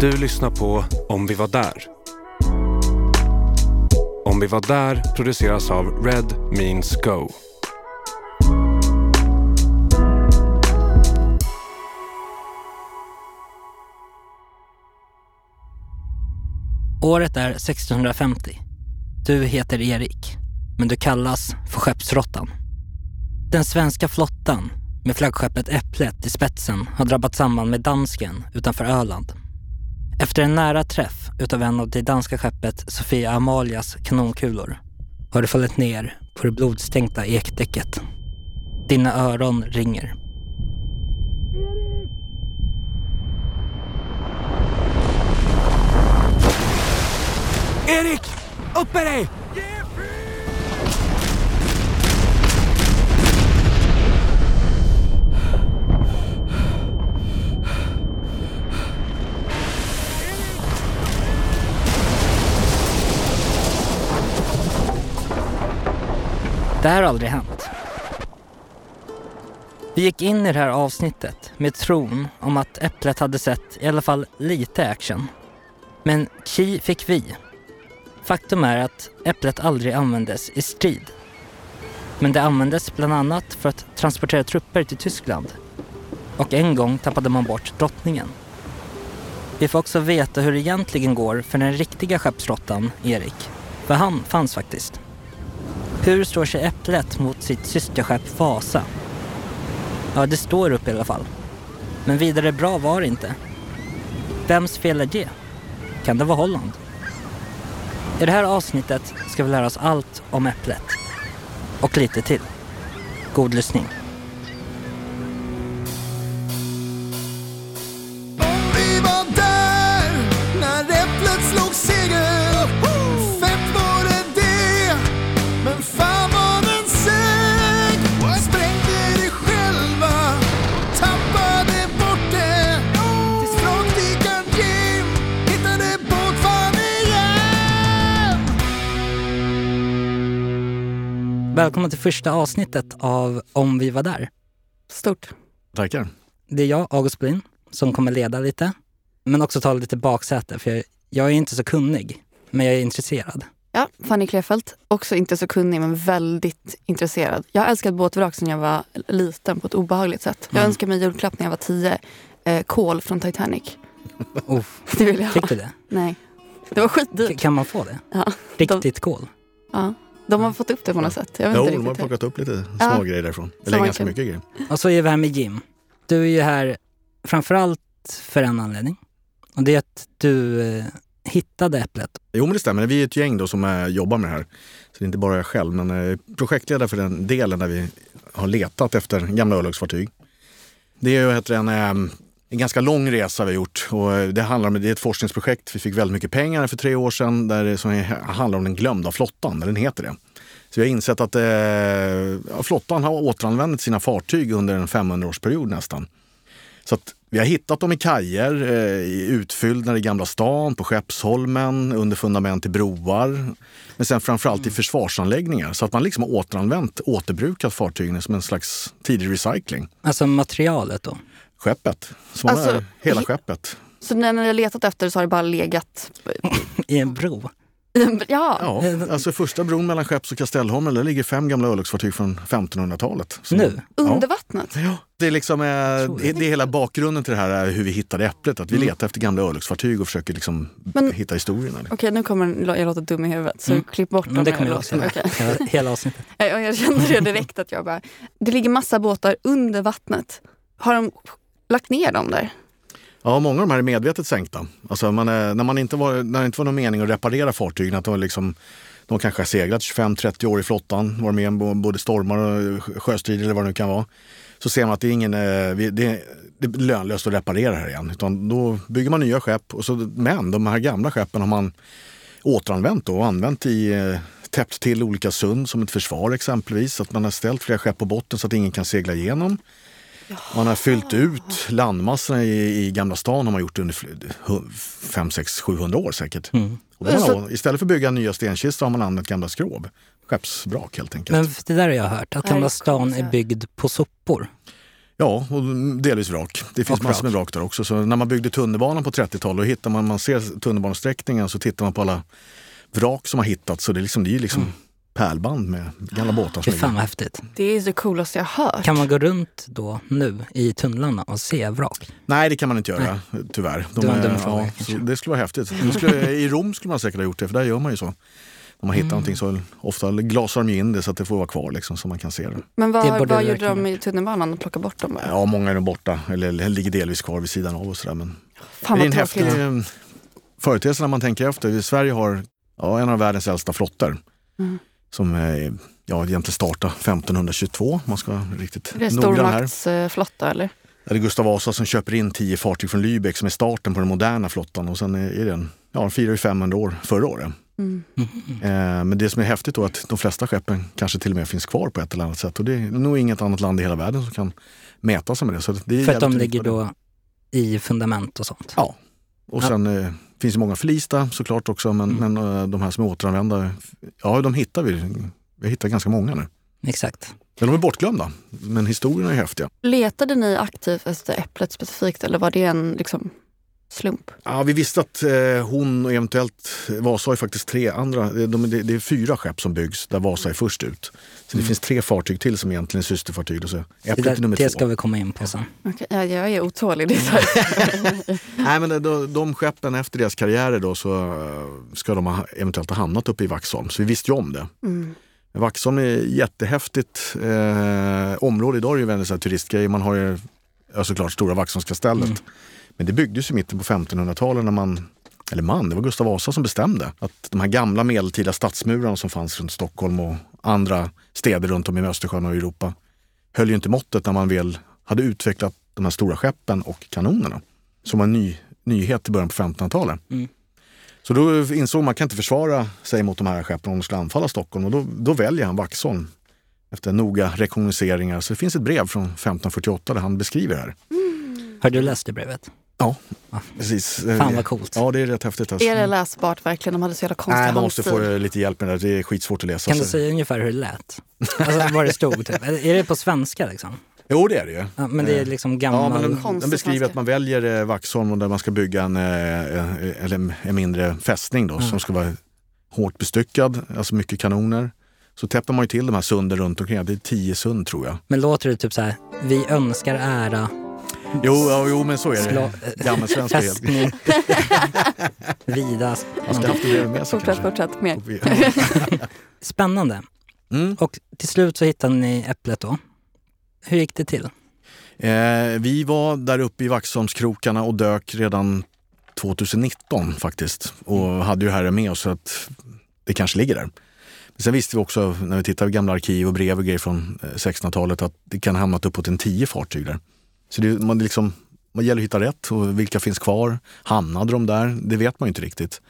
Du lyssnar på Om vi var där. Om vi var där produceras av Red Means Go. Året är 1650. Du heter Erik, men du kallas för Skeppsråttan. Den svenska flottan med flaggskeppet Äpplet i spetsen har drabbat samman med dansken utanför Öland. Efter en nära träff utav en av det danska skeppet Sofia Amalias kanonkulor har du fallit ner på det blodstänkta ekdäcket. Dina öron ringer. Erik! Erik! Upp med dig! Det här har aldrig hänt. Vi gick in i det här avsnittet med tron om att Äpplet hade sett i alla fall lite action. Men chi fick vi. Faktum är att Äpplet aldrig användes i strid. Men det användes bland annat för att transportera trupper till Tyskland. Och en gång tappade man bort drottningen. Vi får också veta hur det egentligen går för den riktiga skeppsråttan, Erik. För han fanns faktiskt. Hur står sig Äpplet mot sitt systerskepp Vasa? Ja, det står upp i alla fall. Men vidare bra var det inte. Vems fel är det? Kan det vara Holland? I det här avsnittet ska vi lära oss allt om Äpplet. Och lite till. God lyssning. Välkomna till första avsnittet av Om vi var där. Stort. Tackar. Det är jag, August Blin, som kommer leda lite. Men också ta lite baksäte, för jag, jag är inte så kunnig. Men jag är intresserad. Ja, Fanny Klefelt. Också inte så kunnig men väldigt intresserad. Jag har älskat båtvrak sedan jag var liten på ett obehagligt sätt. Jag Mm. önskade mig julklapp när jag var tio. Eh, kol från Titanic. Oh, Det vill jag ha. fick du det? Nej. Det var skitdyrt. kan man få det? Ja, Riktigt kol? ja. De har fått upp det på något sätt. Jag vet Jo, inte de har plockat upp lite små Ja. grejer därifrån. Eller ganska kan- mycket grejer. Och så är vi här med Jim. Du är ju här framförallt för en anledning. Och det är att du eh, hittade Äpplet. Jo, men det stämmer. Vi är ett gäng då som eh, jobbar med det här. Så det är inte bara jag själv, men eh, projektledare för den delen där vi har letat efter gamla örlogsfartyg. Det är ju heter en, eh, en ganska lång resa vi har gjort och eh, det handlar om det är ett forskningsprojekt. Vi fick väldigt mycket pengar för tre år sedan där det som handlar om den glömda flottan, eller den heter det. Så vi har insett att eh, flottan har återanvänt sina fartyg under en 500-årsperiod nästan. Så att vi har hittat dem i kajer, eh, i utfyllnader i Gamla stan, på Skeppsholmen, under fundament i broar. Men sen framförallt i försvarsanläggningar. Så att man liksom har återanvänt, återbrukat fartygen som en slags tidig recycling. Alltså materialet då. Skeppet, som Alltså, är hela he- skeppet. Så när ni har letat efter så har det bara legat I en bro. Ja. Ja, alltså första bron mellan Skepps och Kastellholmen, där ligger fem gamla örlogsfartyg från 1500-talet. Så- Nu? Under Ja. vattnet. Ja, det är liksom eh, det, det är hela bakgrunden till det här är hur vi hittade äpplet. Att vi Mm. letar efter gamla örlogsfartyg och försöker liksom Men- hitta historierna. Okej, nu kommer jag låta dum i huvudet. Så Mm. klipp bort Men de det kommer jag också. Hela, hela avsnittet. Jag kände det direkt att jag bara... Det ligger massa båtar under vattnet. Har de lagt ner dem där? Ja, många av de här är medvetet sänkta. Alltså man är, när, man inte var, när det inte var någon mening att reparera fartygen, att de, liksom, de kanske har seglat 25-30 år i flottan, varit med om både stormar och sjöstrider eller vad det nu kan vara. Så ser man att det är, ingen, eh, det, det är lönlöst att reparera här igen. Utan då bygger man nya skepp. Och så, men de här gamla skeppen har man återanvänt då, och använt i eh, täppt till olika sund som ett försvar exempelvis. Att man har ställt flera skepp på botten så att ingen kan segla igenom. Man har fyllt ut landmassorna i, i Gamla stan har man gjort under 5, 6, 700 år säkert. Mm. Och då har man, istället för att bygga nya stenkistor har man använt gamla skrov. Skeppsvrak helt enkelt. Men det där har jag hört, att Gamla stan är byggd på sopor. Ja, och delvis vrak. Det finns Och massor med vrak. där också. Så när man byggde tunnelbanan på 30-talet, då hittar man, man ser tunnelbanesträckningen så tittar man på alla vrak som har hittats. Så det är, liksom, det är liksom pärlband med gamla båtar. Fy Som fan vad häftigt. Det är det coolaste jag hört. Kan man gå runt då nu i tunnlarna och se vrak? Nej, det kan man inte göra tyvärr. Det var en är- dum fråga, ja, det skulle vara häftigt. Det skulle, I Rom skulle man säkert ha gjort det, för där gör man ju så. Om man hittar Mm. någonting så ofta glasar de in det så att det får vara kvar liksom, så man kan se det. Men Det vad, borde vad det gjorde de i tunnelbanan? Och plockade bort dem bara? Ja, många är nog borta eller, eller ligger delvis kvar vid sidan av och sådär. Men Fan det är en häftig eh, företeelse när man tänker efter. Sverige har ja, en av världens äldsta flottor. Mm. Som eh, ja, egentligen startade 1522, om man ska riktigt Det är stormaktsflotta eller? Det är Gustav Vasa som köper in tio fartyg från Lübeck som är starten på den moderna flottan och sen är den, ja, firar ju 500 år förra året. Mm. Eh, men det som är häftigt då är att de flesta skeppen kanske till och med finns kvar på ett eller annat sätt och det är nog inget annat land i hela världen som kan mäta sig med det. Så det är För att de ligger då i fundament och sånt? Ja. Och Ja. Eh, finns det många förlista såklart också men, Mm. men eh, de här som är återanvända, ja de hittar vi. Vi hittar ganska många nu. Exakt. Men de är bortglömda. Men historierna är häftiga. Letade ni aktivt efter äpplet specifikt eller var det en liksom, slump? Ja, vi visste att eh, hon och eventuellt Vasa har ju faktiskt tre andra, eh, de, det, är fyra skepp som byggs där Vasa är först ut. Så det finns tre fartyg till som egentligen är systerfartyg. Och så Mm. Det, Äpplet är nummer där, det två. ska vi komma in på sen. Okej, ja, jag är otålig. Det är. Nej, men de, de, de skeppen efter deras karriärer då så eh, ska de ha, eventuellt ha hamnat uppe i Vaxholm. Så vi visste ju om det. mm. Vaxholm är ett jättehäftigt eh, område. Idag är det ju här turistgrej. Man har ju ja, såklart Stora Vaxholmskastellet. Mm. Men det byggdes i mitten på 1500-talet när man, eller man, det var Gustav Vasa som bestämde att de här gamla medeltida stadsmurarna som fanns runt Stockholm och andra städer runt om i Östersjön och Europa höll ju inte måttet när man väl hade utvecklat de här stora skeppen och kanonerna. Som var en ny, nyhet i början på 1500-talet. Mm. Så då insåg man att man kan inte försvara sig mot de här skeppen om de skulle anfalla Stockholm och då, då väljer han Vaxholm efter noga rekognoseringar. Så det finns ett brev från 1548 där han beskriver det här. Har du läst det brevet? Ja, Ja. precis. Fan vad coolt. Ja, det är rätt häftigt. Alltså. Är det läsbart verkligen? De hade så jävla konstig Nej, man måste få handstil. eh, lite hjälp med det. Det är skitsvårt att läsa. Kan du så- säga ungefär hur det lät? Alltså vad det stod typ. Är det på svenska liksom? Jo, det är det ju. Ja, men det är Eh, liksom Ja, gammal... men den, den beskriver att man väljer eh, Vaxholm och där man ska bygga en, eh, eh, eller en mindre fästning då, Mm. som ska vara hårt bestyckad, alltså mycket kanoner. Så täpper man ju till de här sunden runt omkring. Det är tio sund tror jag. Men låter det typ så här, vi önskar ära, Jo, ja, jo men så är det. Gammelsvenska helt. fästning, vida. Man ska ha haft det med sig Fortsätt, fortsätt. Mer. Spännande. Mm. Och till slut så hittade ni äpplet då. Hur gick det till? Eh, vi var där uppe i Vaxholmskrokarna och dök redan 2019 faktiskt. Och hade ju herren med oss så att det kanske ligger där. Men sen visste vi också när vi tittade i gamla arkiv och brev och grejer från eh, 1600-talet att det kan ha hamnat uppåt en tio fartyg där. Så det, man, liksom, man gäller att hitta rätt och vilka finns kvar. Hamnade de där? Det vet man ju inte riktigt.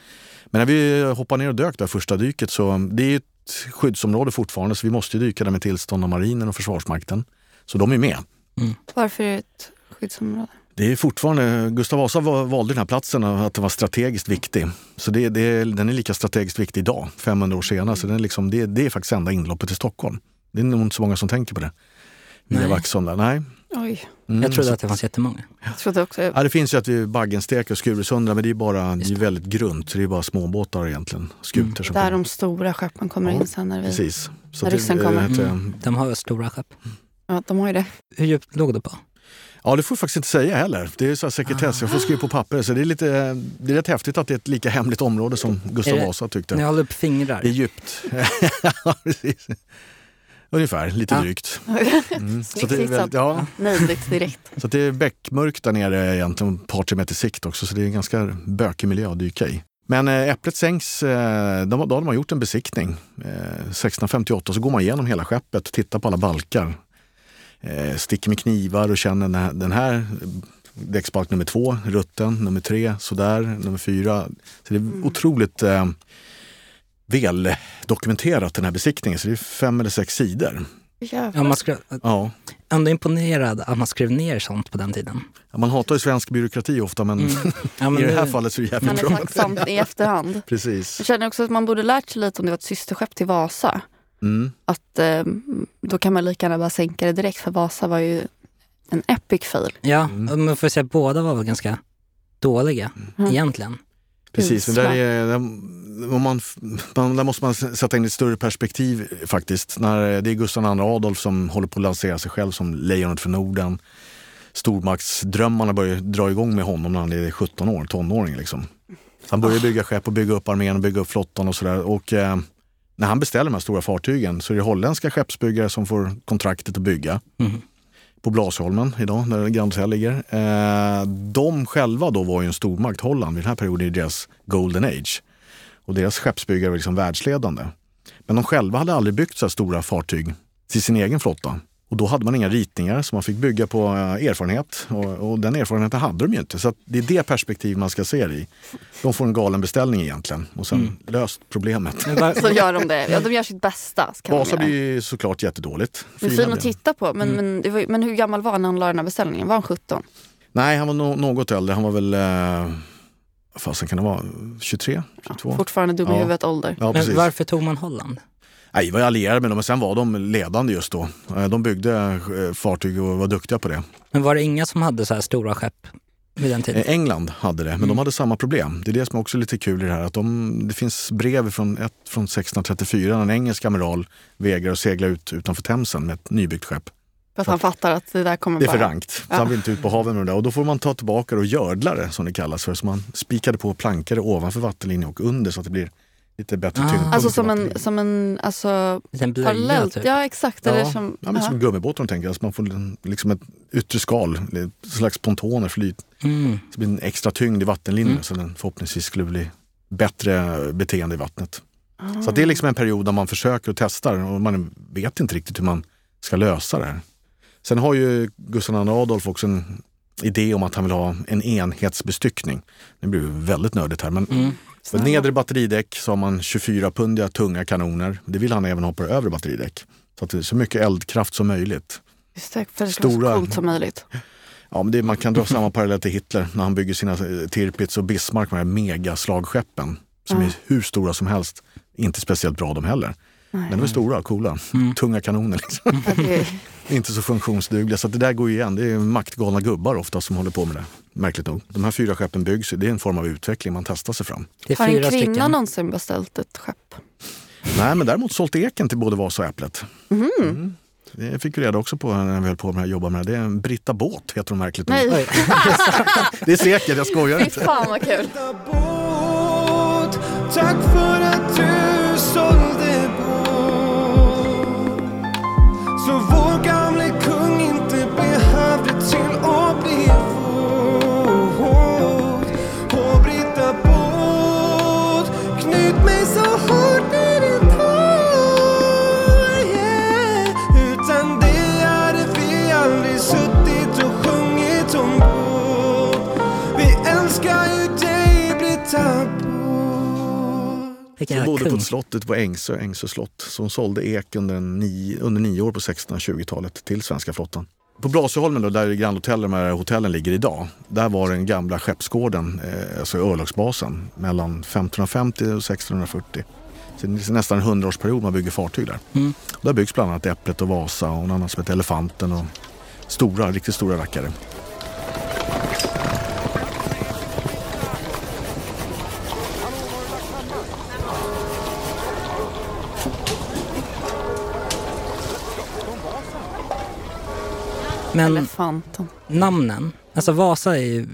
Men när vi hoppade ner och dök där första dyket så det är ju ett skyddsområde fortfarande så vi måste ju dyka där med tillstånd av marinen och Försvarsmakten. Så de är med. Varför är det ett skyddsområde? Det är fortfarande, Gustav Vasa valde den här platsen att den var strategiskt viktig. Så det, det, den är lika strategiskt viktig idag, 500 år senare. Så den är liksom, det, det är faktiskt enda inloppet till Stockholm. Det är nog inte så många som tänker på det. Via Nej. Vaxholm där. Nej. Oj, Mm, Jag trodde att det fanns jättemånga. jag trodde också... Ja, det finns ju att vi Baggenstek och Skuresundra, men det är bara det är väldigt grunt. Det är bara småbåtar egentligen, skuter som Där kommer. de stora skeppen kommer Ja, in sen när vi... Precis. Så När ryssen eh, kommer. heter- Mm. De har ju stora skepp. Ja, de har ju det. Hur djupt låg det på? Ja, det får jag faktiskt inte säga heller. Det är så här sekretess, jag får skriva på papper. Så det är, lite, det är rätt häftigt att det är ett lika hemligt område som Gustav Vasa tyckte. Ni håller upp fingrar. Det är djupt. ja, precis. Ungefär, lite Ja. drygt. Mm. Så, Snyggt det är fixat. väldigt, ja, direkt. så det är bäckmörkt där nere egentligen, ett par tre meter sikt också. Så det är en ganska bökig miljö att dyka i. Men eh, Äpplet sänks, eh, de, då hade man gjort en besiktning. Eh, 1658 så går man igenom hela skeppet och tittar på alla balkar. Eh, sticker med knivar och känner den här, den här däcksbalk nummer två, rutten, nummer tre, sådär, nummer fyra. Så det är otroligt eh, väl dokumenterat den här besiktningen. Så det är fem eller sex sidor. Ja, man skrev, Ja. ändå imponerad att man skrev ner sånt på den tiden. Ja, Man hatar ju svensk byråkrati ofta men Mm. Ja, men i det här nu- fallet så är det Man jävligt är bra. tacksam i efterhand. Precis. Jag känner också att man borde lärt sig lite om det var ett systerskepp till Vasa. Mm. Att eh, då kan man lika gärna bara sänka det direkt för Vasa var ju En epic fail. Ja, Mm. man får säga att båda var väl ganska dåliga Mm. egentligen. Precis, men där, är, där, man, man, där måste man sätta in ett större perspektiv faktiskt. När det är Gustav II Adolf som håller på att lansera sig själv som lejonet för Norden. Stormaktsdrömmarna börjar dra igång med honom när han är 17 år, tonåring. Liksom. Han börjar bygga skepp och bygga upp armén och bygga upp flottan och sådär. Och eh, när han beställer de här stora fartygen så är det holländska skeppsbyggare som får kontraktet att bygga Mm på Blasholmen idag, där Grand Hotel ligger. Eh, de själva då var ju en stormakt, Holland, vid den här perioden i deras golden age. Och deras skeppsbyggare var liksom världsledande. Men de själva hade aldrig byggt så här stora fartyg till sin egen flotta. Och då hade man inga ritningar så man fick bygga på eh, erfarenhet. Och, och den erfarenheten hade de ju inte. Så att det är det perspektiv man ska se det i. De får en galen beställning egentligen och sen Mm. löst problemet. Men Så gör de det. Ja, de gör sitt bästa. Vasa blir ju såklart jättedåligt. Men Fina fin att titta på. Men, men, det var, men hur gammal var han när han la den här beställningen? Var han 17? Nej, han var no något äldre. Han var väl, eh, fasen kan det vara, 23? 22? Fortfarande dum i Ja. huvudet ålder. Ja, men varför tog man Holland? Nej, vi var allierade med dem, men sen var de ledande just då. Eh, De byggde eh, fartyg och var duktiga på det. Men var det inga som hade så här stora skepp vid den tiden? Eh, England hade det, men de hade samma problem. Det är det som också är lite kul i det här. Att de, det finns brev från, ett från 1634 när en engelsk amiral vägrar att segla ut utanför Themsen med ett nybyggt skepp. För att han fattar att det där kommer Det är för rankt, så Ja. han vill inte ut på haven med det där. Och då får man ta tillbaka det och gördla det som det kallas för. Så man spikade på plankor ovanför vattenlinjen och under så att det blir lite bättre Ah. tyngdpunkt. Alltså som en, som en alltså, En blöja parallellt. typ? Ja exakt. Eller Ja, som, Ja, men som gummibåt om du tänker. Alltså man får en- liksom ett yttre skal, en slags pontoner, flyt. Mm. Så det blir en extra tyngd i vattenlinjen Mm. så den förhoppningsvis skulle bli bättre beteende i vattnet. Ah. Så att det är liksom en period där man försöker och testar och man vet inte riktigt hur man ska lösa det här. Sen har ju Gustav II Adolf också en idé om att han vill ha en enhetsbestyckning. Det blir väldigt nördigt här men Mm. På nedre batteridäck så har man 24-pundiga tunga kanoner. Det vill han även ha på övre batteridäck. Så att det är så mycket eldkraft som möjligt. Just det, för det ska Stora- så coolt som möjligt. Ja, men det, man kan dra samma parallell till Hitler när han bygger sina eh, Tirpitz och Bismarck, de här megaslagskeppen som Ja. är hur stora som helst. Inte speciellt bra de heller. Nej. Men de är stora och coola. Mm. Tunga kanoner. Liksom. Är- Inte så funktionsdugliga. Så att det där går ju igen. Det är maktgalna gubbar ofta som håller på med det. Märkligt nog. De här fyra skeppen byggs. Det är en form av utveckling. Man testar sig fram. Det är Har en kvinna stycken. någonsin beställt ett skepp? Nej, men däremot sålt eken till både Vasa och Äpplet. Mhm. Mm. Det fick vi reda också på när vi höll på med att jobba med det. Det är en Britta Båt heter de märkligt nog. Nej. Det är säkert, jag skojar fy inte. fan vad kul. båt Tack för att du sålde båt Så vår gamle Bodde på Ängsö, Ängsö slott. Hon sålde ek under, nio, under nio år på 1620-talet till svenska flottan. På Blasieholmen då, där Grand Hotel, de här hotellen ligger idag, där var den gamla skeppsgården, eh, alltså örlogsbasen, mellan 1550 och 1640. Så det är nästan en hundraårsperiod man bygger fartyg där. Mm. Där byggs bland annat Äpplet och Vasa och en annan som heter Elefanten och stora, riktigt stora rackare. Men Elefanten. namnen, alltså Vasa är ju,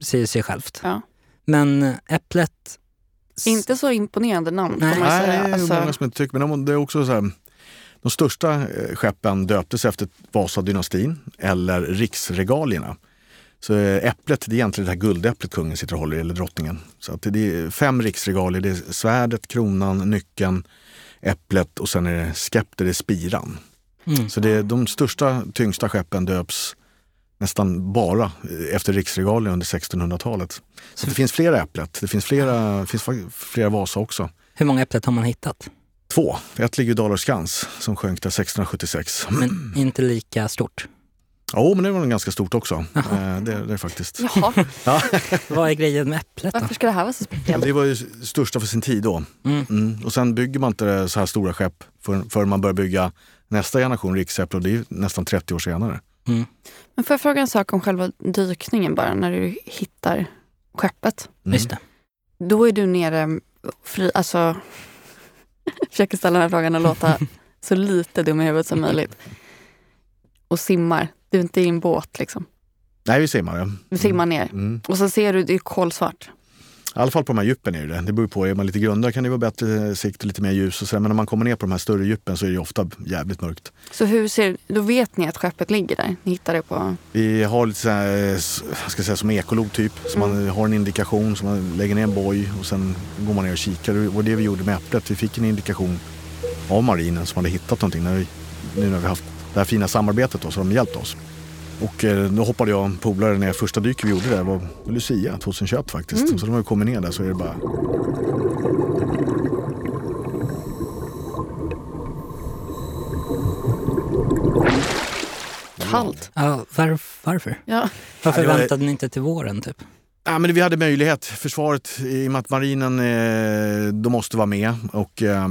säger sig självt. Ja. Men Äpplet... Inte så imponerande namn Nej. får man Nej, säga. är Alltså, många som inte tycker. Men de- det är också så här, de största eh, skeppen döptes efter Vasadynastin eller riksregalierna. Så eh, äpplet, det är egentligen det här guldäpplet kungen sitter och håller i, eller drottningen. Så att det är fem riksregalier. Det är svärdet, kronan, nyckeln, äpplet och sen är det skepter, det är spiran. Mm. Så det är de största, tyngsta skeppen döps nästan bara efter riksregalierna under 1600-talet. Så det finns flera äpplet. Det finns flera, finns flera Vasa också. Hur många Äpplet har man hittat? Två. Ett ligger i Dalarskans som sjönk där 1676. Men inte lika stort. Jo, men det var nog ganska stort också. Eh, Det, det är faktiskt. Jaha, Vad är grejen med Äpplet då? varför ska det här vara så speciellt? Det var ju största för sin tid då. Mm. Mm. Och sen bygger man inte så här stora skepp förrän för man börjar bygga nästa generation riksäpple och det är nästan 30 år senare. Mm. Men får jag fråga en sak om själva dykningen bara, när du hittar skeppet? Mm. Just det. Då är du nere, fri, alltså, jag försöker ställa den här frågan och låta så lite dum i huvudet som möjligt. Och simmar. Du är inte i en båt liksom. Nej, vi simmar. Ja. Du simmar ner. Mm. Och så ser du, det är kolsvart. I alla fall på de här djupen är det det. beror på, är man lite grundare kan det vara bättre sikt och lite mer ljus och sådär. Men när man kommer ner på de här större djupen så är det ofta jävligt mörkt. Så hur ser, då vet ni att skeppet ligger där? Ni hittar det på... Vi har lite så här, ska säga, som ekolog typ. Så man har en indikation, så man lägger ner en boj och sen går man ner och kikar. Var det vi gjorde med äpplet. Vi fick en indikation av marinen som hade hittat någonting. När vi, nu när vi haft det här fina samarbetet då, så har de hjälpt oss. Och eh, då hoppade jag en polare ner. Första dyket vi gjorde där var Lucia 2021 faktiskt. Så de har vi kommit ner där så är det bara Kallt. Ja, var, varför? Ja. Varför Ja, väntade ni inte till våren typ? Ja, men vi hade möjlighet. Försvaret, i och med att marinen eh, de måste vara med och eh,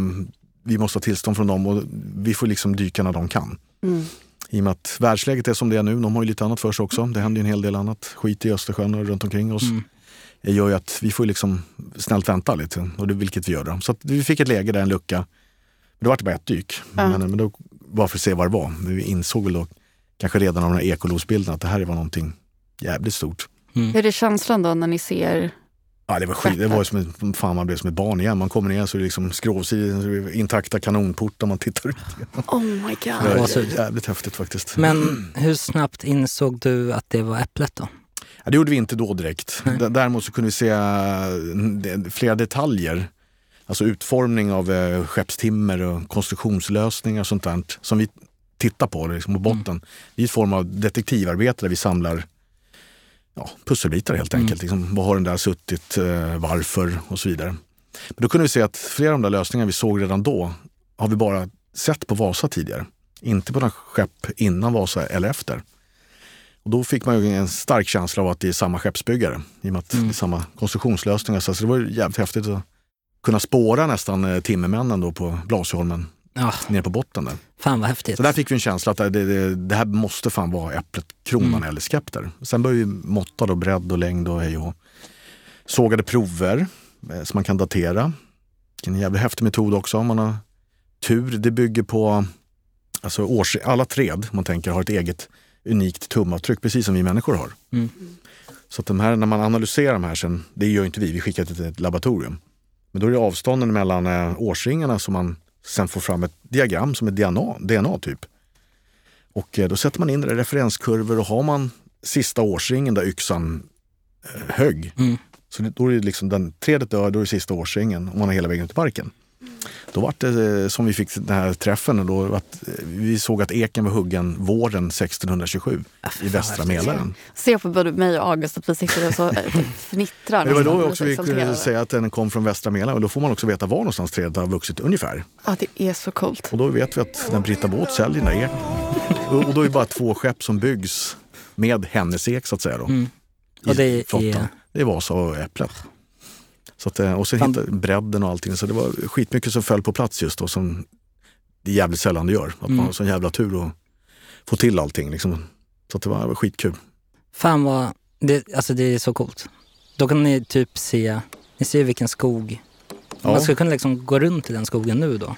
vi måste ha tillstånd från dem och vi får liksom dyka när de kan. Mm. I och med att världsläget är som det är nu, de har ju lite annat för sig också. Det händer ju en hel del annat skit i Östersjön och runt omkring oss. Mm. Det gör ju att vi får liksom snällt vänta lite, och det, vilket vi gör. Då. Så att vi fick ett läge där, en lucka. Men det var bara ett dyk. Ja. Men, men då, bara för att se vad det var. Men vi insåg väl då, kanske redan av den här ekolosbilden, att det här var någonting jävligt stort. Mm. Hur är känslan då när ni ser... Ja, det var skit. Det var som ett, fan man blev som ett barn igen. Man kommer ner så är det liksom så det intakta kanonportar man tittar ut. Oh my god. Det var Gåshud. jävligt häftigt faktiskt. Men hur snabbt insåg du att det var äpplet då? Ja, det gjorde vi inte då direkt. Nej. Däremot så kunde vi se flera detaljer. Alltså utformning av eh, skeppstimmer och konstruktionslösningar och sånt där som vi tittar på liksom på botten. Det är en form av detektivarbete där vi samlar ja, pusselbitar helt Mm. enkelt. Liksom, vad har den där suttit, eh, varför och så vidare. Men då kunde vi se att flera av de där lösningarna vi såg redan då har vi bara sett på Vasa tidigare. Inte på några skepp innan Vasa eller efter. Och då fick man ju en stark känsla av att det är samma skeppsbyggare i och med att Mm. det är samma konstruktionslösningar. Så det var jävligt häftigt att kunna spåra nästan eh, timmermännen då på Blasieholmen Ja, nere på botten där. fan vad häftigt. Så där fick vi en känsla att det, det, det här måste fan vara äpplet, kronan Mm. eller skepter. Sen började vi måtta då bredd och längd och hej och. Sågade prover eh, som man kan datera. En jävligt häftig metod också om man har tur. Det bygger på alltså års, alla träd man tänker har ett eget unikt tumavtryck precis som vi människor har. Mm. Så att de här, när man analyserar de här sen, det gör inte vi, vi skickar det till ett laboratorium. Men då är det avstånden mellan eh, årsringarna som man sen får fram ett diagram som är DNA, DNA typ. Och eh, då sätter man in det i referenskurvor och har man sista årsringen där yxan eh, högg, Mm. så då är det liksom den trädet dör, då är det sista årsringen om man har hela vägen ut i parken. Då var det eh, som vi fick den här träffen, då, att eh, vi såg att eken var huggen våren 1627 i västra Mälaren. Se på både mig och August att vi sitter och så eh, fnittrar. Det var då också vi kunde säga att den kom från västra Mälaren och då får man också veta var någonstans trädet har vuxit ungefär. Ja, det är så coolt. Och då vet vi att när Britta Båth säljer den där eken, och då är det bara två skepp som byggs med hennes ek så att säga. Då, Mm. Och det är- flottan. Det är Vasa och Äpplet. Så att, eh, och Fan. hittade bredden och allting. Så det var skitmycket som föll på plats just då. Som det jävligt sällan det gör. Att Mm. man har sån jävla tur att få till allting. Liksom. Så det var, det var skitkul. Fan vad, det, alltså det är så coolt. Då kan ni typ se, ni ser vilken skog. Ja. Man skulle kunna liksom gå runt i den skogen nu då.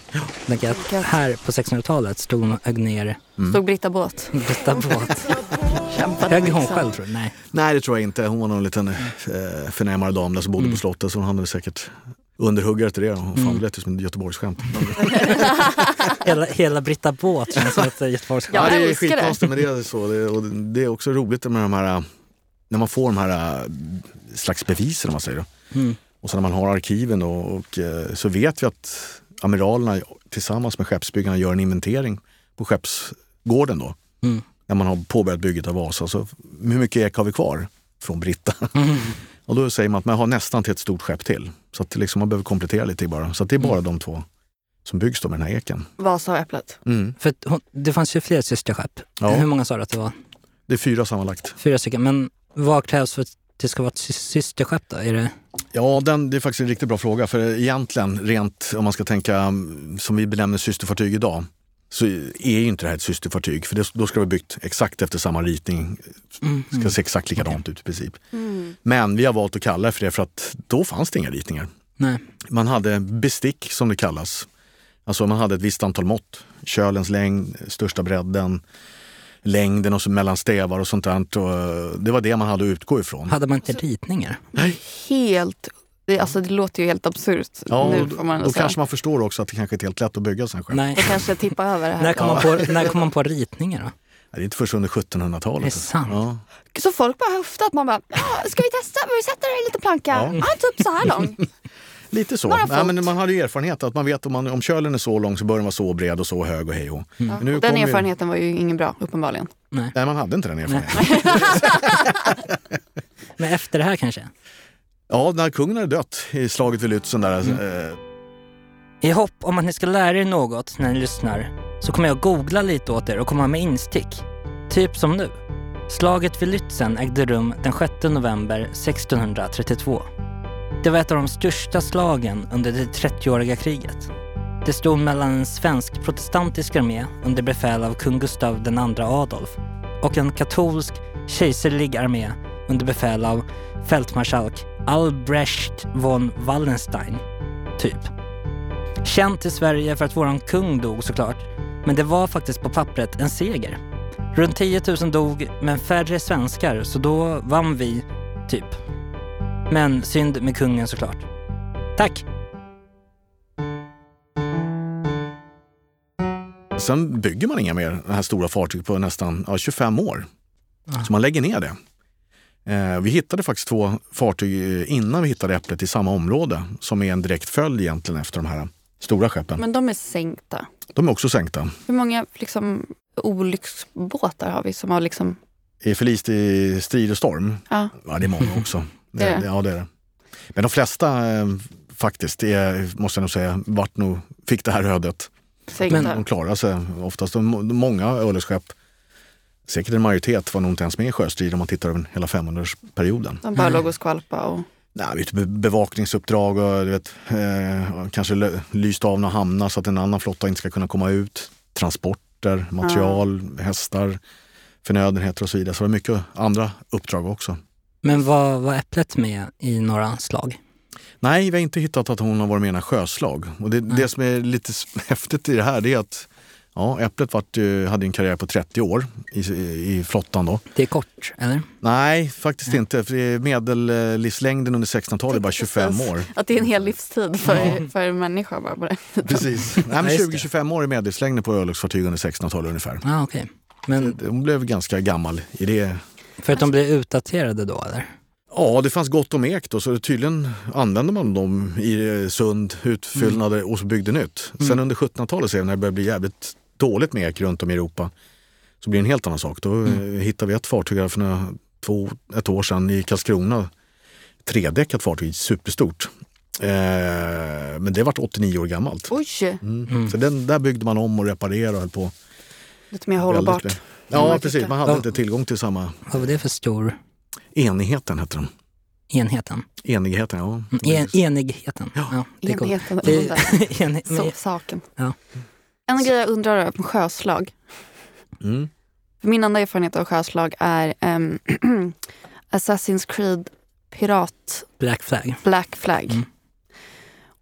Tänker att här på 1600-talet stod och högg ner Mm. Stod Britta Båt. Britta Båt. Kämpade Högg hon yxan. själv tror du? Nej. Nej det tror jag inte. Hon var någon liten eh, förnämare dam där som bodde Mm. på slottet. Så hon hade säkert underhuggare till det. Hon fan Mm. det lät ju som ett Göteborgsskämt. Hela, hela Britta Båt känns som ett göteborgsskämt. Ja, Ja, det är skitkonstigt men det är så. Det, och det är också roligt med de här, när man får de här äh, slags bevisen om man säger. Då. Mm. Och så när man har arkiven och, och eh, så vet vi att amiralerna tillsammans med skeppsbyggarna gör en inventering på skeppsgården då. Mm. När man har påbörjat bygget av Vasa. Så hur mycket ek har vi kvar från Britta? Mm. Och då säger man att man har nästan till ett stort skepp till. Så att liksom, man behöver komplettera lite bara. Så att det är bara Mm. de två som byggs då med den här eken. Vasa och Äpplet. Mm. För det fanns ju fler systerskepp. Ja. Hur många sa du att det var? Det är fyra sammanlagt. Fyra stycken. Men vad krävs för att det ska vara ett sy- systerskepp då? Är det... Ja, den, det är faktiskt en riktigt bra fråga. För egentligen, rent om man ska tänka mm, som vi benämner systerfartyg idag, så är ju inte det här ett systerfartyg. För det, då ska det vara byggt exakt efter samma ritning. Mm. Det ska se exakt likadant ut i princip. Mm. Men vi har valt att kalla det för det för att då fanns det inga ritningar. Nej. Man hade bestick som det kallas. Alltså man hade ett visst antal mått. Kölens längd, största bredden, längden och så mellan stävar och sånt där. Och det var det man hade att utgå ifrån. Hade man inte ritningar? Helt... Det, alltså, det låter ju helt absurt Ja, nu får man då säga. kanske man förstår också att det kanske inte är helt lätt att bygga sen själv. Nej. Jag kanske tippar över det här. När kom, man på, när kom man på ritningar då? Nej, Det är inte först under 1700-talet. Är det sant? Ja. Så folk bara höftat. Man bara, "Ja, ska vi testa? Vi sätter en liten planka. Ja. Ja. typ så här lång. Lite så. Nej, men man hade ju erfarenhet att man vet om, man, om kölen är så lång så bör den vara så bred och så hög och hej och. Ja. Men nu och Den kommer ju- erfarenheten var ju ingen bra, uppenbarligen. Nej. Nej, man hade inte den erfarenheten. Men efter det här kanske? Ja, när kungen hade dött i slaget vid Lützen där. Eh, I hopp om att ni ska lära er något när ni lyssnar så kommer jag googla lite åt er och komma med instick. Typ som nu. Slaget vid Lützen ägde rum den 6 november 1632. Det var ett av de största slagen under det 30-åriga kriget. Det stod mellan en svensk protestantisk armé under befäl av kung Gustav II Adolf och en katolsk kejserlig armé under befäl av fältmarskalk Albrecht von Wallenstein, typ. Känt i Sverige för att våran kung dog såklart, men det var faktiskt på pappret en seger. Runt 10 000 dog, men färre svenskar, så då vann vi, typ. Men synd med kungen såklart. Tack! sen bygger man inga mer det här stora fartyg på nästan ja, 25 år. Ja. Så man lägger ner det. Eh, vi hittade faktiskt två fartyg eh, innan vi hittade Äpplet i samma område som är en direkt följd egentligen efter de här stora skeppen. Men de är sänkta. De är också sänkta. Hur många liksom, olycksbåtar har vi som har liksom... Är förlist i strid och storm? Ja, Ja, det är många också. Det det. Ja, det är det. Men de flesta eh, faktiskt, är, måste jag nog säga, vart nog, fick det här ödet. sänkta. De klarar sig oftast. De, många örlogsskepp, säkert en majoritet, var nog inte ens med i sjöstrid om man tittar över hela 500-årsperioden. De bara låg och skvalpade. Och... Nej, bevakningsuppdrag och du vet, eh, kanske lyst av några hamnar så att en annan flotta inte ska kunna komma ut. Transporter, material, hästar, förnödenheter och så vidare. Så det var mycket andra uppdrag också. Men var, var Äpplet med i några slag? Nej, vi har inte hittat att hon har varit med i några sjöslag. Och det, det som är lite häftigt i det här det är att ja, Äpplet vart, ju- hade en karriär på 30 år i, i, flottan då. Det är kort, eller? Nej, faktiskt inte. För medellivslängden under 1600-talet är bara 25 år. Att det är en hel livstid för, för en människa. Bara på. Precis. Men just det. 20-25 år är medellivslängden på örlogsfartyg under 1600-talet ungefär. Ja, ah, okej. Men Hon blev ganska gammal i det. För att de blir utdaterade då, eller? Ja, det fanns gott om ek då, så tydligen använde man dem i eh, sund, utfyllnader och så byggde nytt. Sen under 1700-talet, sen när det började bli jävligt dåligt med ek runt om i Europa, så blir det en helt annan sak. Då eh, hittade vi ett fartyg här för några, två, ett år sedan i Karlskrona. Tredäckat fartyg, superstort. Eh, men det vart 89 år gammalt. Oj, Mm. Så den, där byggde man om och reparerade och höll på. lite mer väldigt hållbart. Ja, man precis. Man hade Ja. inte tillgång till samma... Vad var det för stor Enigheten hette den. enheten? Enigheten, ja. Mm, En, enigheten. Ja. det är. Enheten. Det, Så, men, saken. Ja. En grej jag undrar över på sjöslag. Mm. För Min enda erfarenhet av sjöslag är ehm, Assassin's Creed Pirat Black flag. Black Flag. Mm.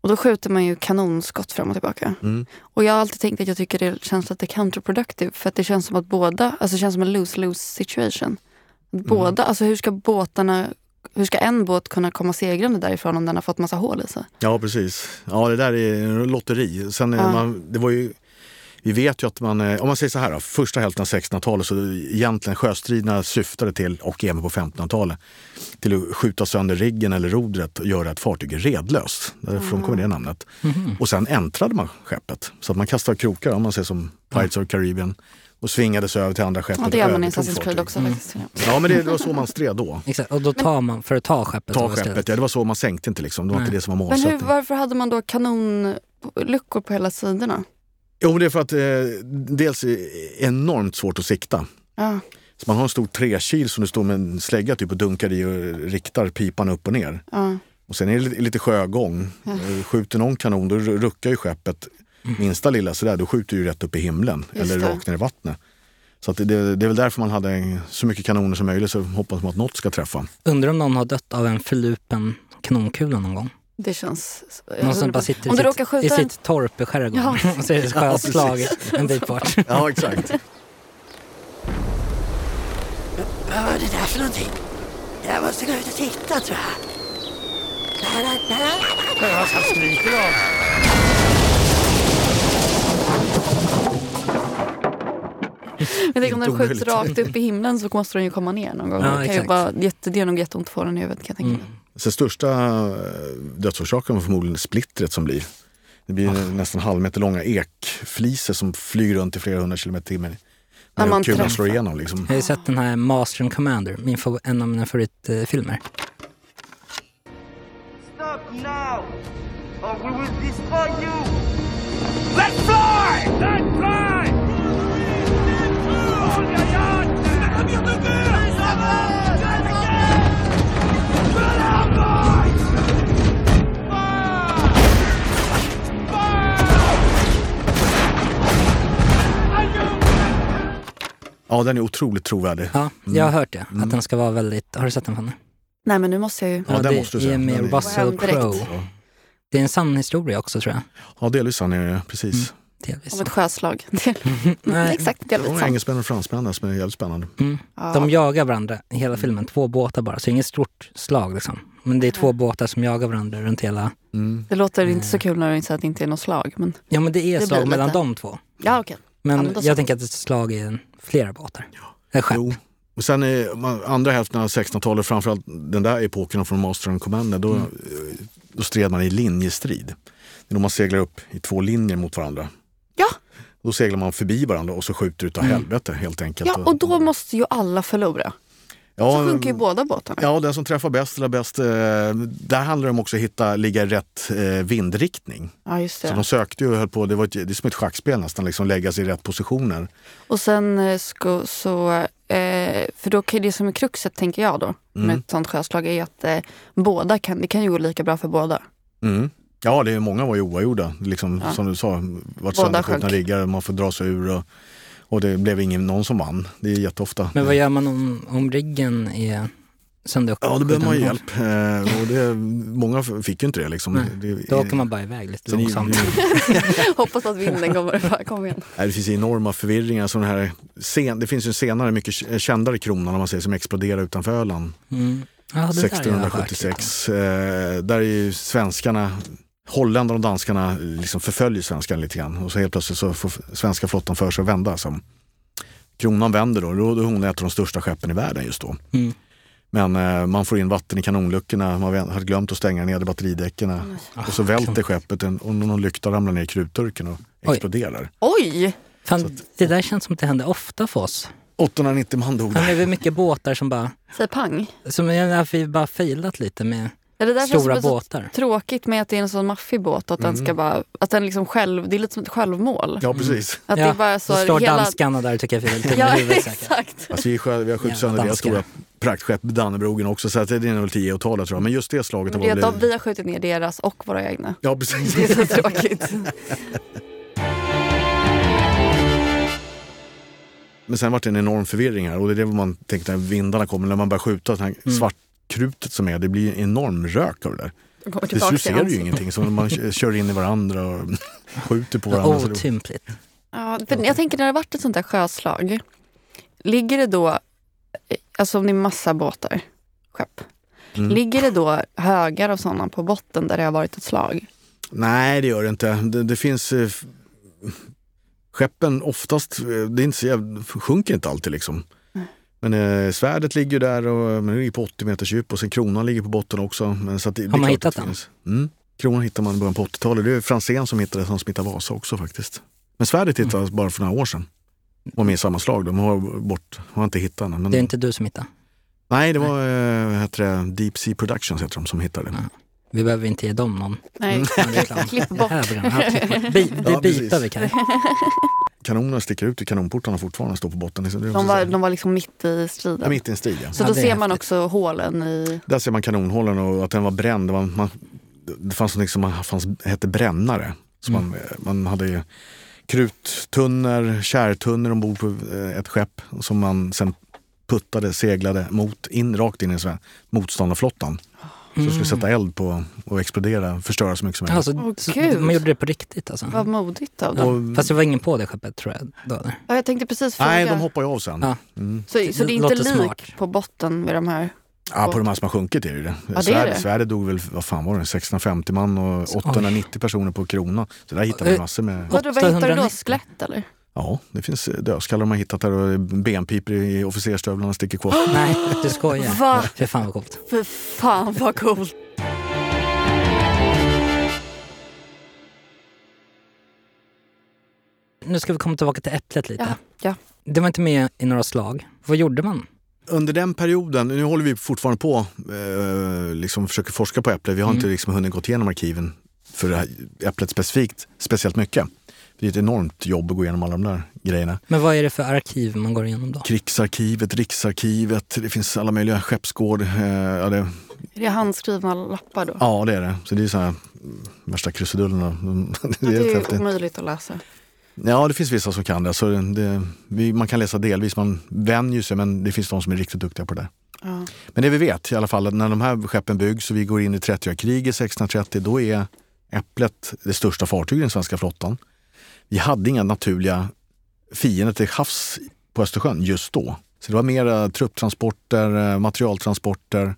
Och då skjuter man ju kanonskott fram och tillbaka. Mm. Och jag har alltid tänkt att jag tycker det känns lite counterproductive. För att det känns som att båda, alltså det känns som en lose-lose situation. Mm. Båda, alltså hur ska båtarna, hur ska en båt kunna komma segrande därifrån om den har fått massa hål i sig? Ja, precis. Ja, det där är en lotteri. Sen, Ja. man, det var ju, vi vet ju att man, eh, om man säger så här, då, första hälften av 1600-talet så egentligen sjöstriderna syftade till, och även på 1500-talet, till att skjuta sönder riggen eller rodret och göra ett fartyg redlöst. Därifrån kommer det namnet. Mhm. Och sen äntrade man skeppet. Så att man kastade krokar, om man ser som Pirates of the Caribbean, och svingade sig över till andra skeppet. Ja, det gör man i Assassin's Creed också faktiskt. Ja, men det, det var så man stred då. Exakt, och då tar man för att ta skeppet. Ta skeppet, ja, det var så man sänkte inte liksom. Det var Nej. inte det som var Men hur, målsättningen. varför hade man då kanonluckor på hela sidorna? Jo, det är för att eh, dels är det enormt svårt att sikta. Ja. Så man har en stor trekil som du står med en slägga typ och dunkar i och riktar pipan upp och ner. Ja. Och sen är det lite- sjögång. Eh, Skjuter någon kanon då ruckar ju skeppet minsta lilla sådär, då skjuter du ju rätt upp i himlen Just eller det. rakt ner i vattnet. Så det, det är väl därför man hade så mycket kanoner som möjligt så hoppas man att något ska träffa. Undrar om någon har dött av en förlupen kanonkula någon gång? Det känns... Någon som bara sitter i du råkar sitt, skjuta i en- sitt torp i skärgården Ja. och så är det precis. sjöslag en bit bort. Ja, exakt. Vad var det där för någonting? Jag måste gå ut och titta tror jag. Där, där, där. Vad ska skriker av? Men tänk om den skjuts rakt upp i himlen så måste den ju komma ner någon gång. Ja, det, kan ju jätte, det är nog jätteont att få den i huvudet kan jag tänka mig. Mm. Så största eh, dödsorsaken var förmodligen splittret som blir. Det blir nästan halvmeter långa ekflisor som flyger runt i flera hundra kilometer i timmen. När man kulan slår igenom liksom. Jag har ju sett den här Master and Commander, min en av mina favoritfilmer. Stop now, or we will destroy you. Let's fly! Let's fly! Oh, ja, Ja, den är otroligt trovärdig. Ja, jag har hört det. Att den ska vara väldigt... Har du sett den Fanny? Nej men nu måste jag ju... Ja, den det måste du se. med Den är- Russell. Crowe. Det är en sann historia också tror jag. Ja, delvis sann är det, precis. Delvis. Om ett sjöslag. Nej, Exakt, delvis sant. engelsmän och fransmän som är jävligt spännande. Mm. Ja. De jagar varandra i hela filmen, två båtar bara, så inget stort slag liksom. Men det är två båtar som jagar varandra runt hela... Mm. Det låter inte så kul när du inser att det inte är något slag. Men Ja men det är Det slag mellan lite- de två. ja okej. Ja, men jag tänker att ett slag är flera båtar. Eller skepp. Jo. Och sen är man, andra hälften av 1600-talet, framförallt den där epoken från Master and Commander, då, Mm. då stred man i linjestrid. Det är då man seglar upp i två linjer mot varandra. Ja. Då seglar man förbi varandra och så skjuter utav Mm. helvete helt enkelt. Ja, och då måste ju alla förlora. Ja, Så sjunker ju båda båtarna. Ja, den som träffar bäst eller bäst. Eh, där handlar det om också att hitta, ligga i rätt eh, vindriktning. Ja, just Så det. de sökte ju och höll på, det, var ett, det är som ett schackspel nästan, liksom lägga sig i rätt positioner. Och sen eh, sko, så, eh, för då kan det som är kruxet tänker jag då med Mm. ett sånt sjöslag är ju att eh, båda kan, det kan ju gå lika bra för båda. Mm. Ja, det är många var ju oavgjorda. Liksom, Ja. Som du sa, vart Båda sönderskjutna riggar, man får dra sig ur. Och, och det blev ingen, någon som vann. Det är jätteofta. Men vad gör man om, om riggen är sönderskjuten? Ja, då behöver man ju hjälp. Eh, och det, många fick ju inte det. Liksom. Det, Då åker man bara iväg lite så långsamt. Hoppas att vinden kommer. Kom igen. nej, det finns enorma förvirringar. Sån här scen, det finns ju en senare, mycket kändare krona om man säger, som exploderar utanför Öland. Mm. Ja, det där har jag hört lite om. 1676. Eh, där är ju svenskarna, holländarna och danskarna liksom förföljer svenskarna lite grann. Och så helt plötsligt så får svenska flottan för sig att vända. Som kronan vänder då, då är hon ett av de största skeppen i världen just då. Mm. Men eh, man får in vatten i kanonluckorna, man hade glömt att stänga ner batteridäcken. Och så välter skeppet och någon lykta ramlar ner i krutturken och Oj. exploderar. Oj! Fan, det där känns som att det händer ofta för oss. 890 man dog Fan, det där. är mycket båtar som bara... Säg pang. Som att vi bara failat lite med Ja, det där känns stora så båtar. tråkigt med att det är en sån maffig båt. Att den ska bara, att den liksom själv, det är lite som ett självmål. Ja precis. Att det är bara så då står hela... danskarna där och tycker att vi är lite Ja, exakt. Alltså vi, skö- vi har skjutit sönder deras stora praktskepp Dannebrogen också så att det är nog 10 att tala tror jag. Men just det slaget det är väl... att de, vi har skjutit ner deras och våra egna. Ja precis. Det är så tråkigt. Men sen var det en enorm förvirring här och det är det man tänkte när vindarna kommer, när man börjar skjuta, det här Mm. Svartkrutet som är, det blir en enorm rök av det där. Till slut ser du ju ingenting, så man kör in i varandra och skjuter på varandra. Otympligt. Ja, för jag tänker när det har varit ett sånt där sjöslag. Ligger det då, eh, alltså om det är massa båtar, skepp. Mm. Ligger det då högar av sådana på botten där det har varit ett slag? Nej, det gör det inte. Det, det finns... eh, Skeppen oftast, eh, det är inte så jävla, sjunker inte alltid liksom. Men eh, svärdet ligger där och men det ligger på 80 meters djup och sen kronan ligger på botten också. Men, så att det, det är man hittat det den? Mm. Kronan hittar man i början på 80-talet. Det är Franzén som hittade som hittade Vasa också faktiskt. Men svärdet Mm. hittades bara för några år sedan. Var med i samma slag. De har, bort, har inte hittat den. Men, Det är inte du som hittar. Nej, det var eh, heter det, Deep Sea Productions heter de som hittade det. Ja. Vi behöver inte ge dem någon, Nej, klipp bort. Här program. Ja, klipp bort. Bi, det Ja, bitar vi kan. Kanonerna sticker ut i kanonportarna fortfarande står på botten. De var, de var liksom mitt i Ja, striden. mitt i en strid ja. Så Ja, då ser man också hålen i... Där ser man kanonhålen och att den var bränd. Det, var, man, det fanns något som fanns, hette brännare. Så man, man hade kruttunnor, kärrtunnor ombord på eh, ett skepp som man sen puttade, seglade mot, in, rakt in i så här Så det skulle sätta eld på och explodera, förstöra så mycket som möjligt. Alltså, Åh, så, gud. man gjorde det på riktigt alltså. Vad modigt av Ja, dem. Och- Fast det var ingen på det skeppet tror jag. Då? Ja, jag tänkte precis fråga. Nej, de hoppar ju av sen. Ja. Mm. så, så Det är inte lik smart. på botten med de här? Ja, på de här som har sjunkit är det ju det. det är Sverige, det. Sverige dog väl, vad fan var det, 650 man och 890 personer på krona. Så där hittar man massor med... Vadå, vad hittar du då? 890? Skelett eller? Ja, det finns eh, dödskallar de har hittat där och benpipor i officerstövlarna sticker kvar. Nej, du skojar. Va? Fy fan vad coolt. För fan vad coolt. Nu ska vi komma tillbaka till äpplet lite. Ja, ja. Det var inte med i några slag. Vad gjorde man? Under den perioden, nu håller vi fortfarande på eh, liksom försöker forska på äpplet. Vi har Mm. inte liksom hunnit gått igenom arkiven för äpplet specifikt, speciellt mycket. Det är ett enormt jobb att gå igenom alla de där grejerna. Men vad är det för arkiv man går igenom då? Krigsarkivet, Riksarkivet, det finns alla möjliga skeppsgård. Eh, ja, det, Är det handskrivna lappar då? ja, det är det. Så det är så här mm, värsta krusidullerna. det det är helt är omöjligt att läsa. Ja, det finns vissa som kan det. Så det vi, man kan läsa delvis, man vänjer sig, men det finns de som är riktigt duktiga på det där. Ja. Men det vi vet i alla fall, att när de här skeppen byggs och vi går in i 30-kriget 1630, då är Äpplet det största fartyget i den svenska flottan. Vi hade inga naturliga fiender till havs på Östersjön just då. Så det var mera trupptransporter, eh, materialtransporter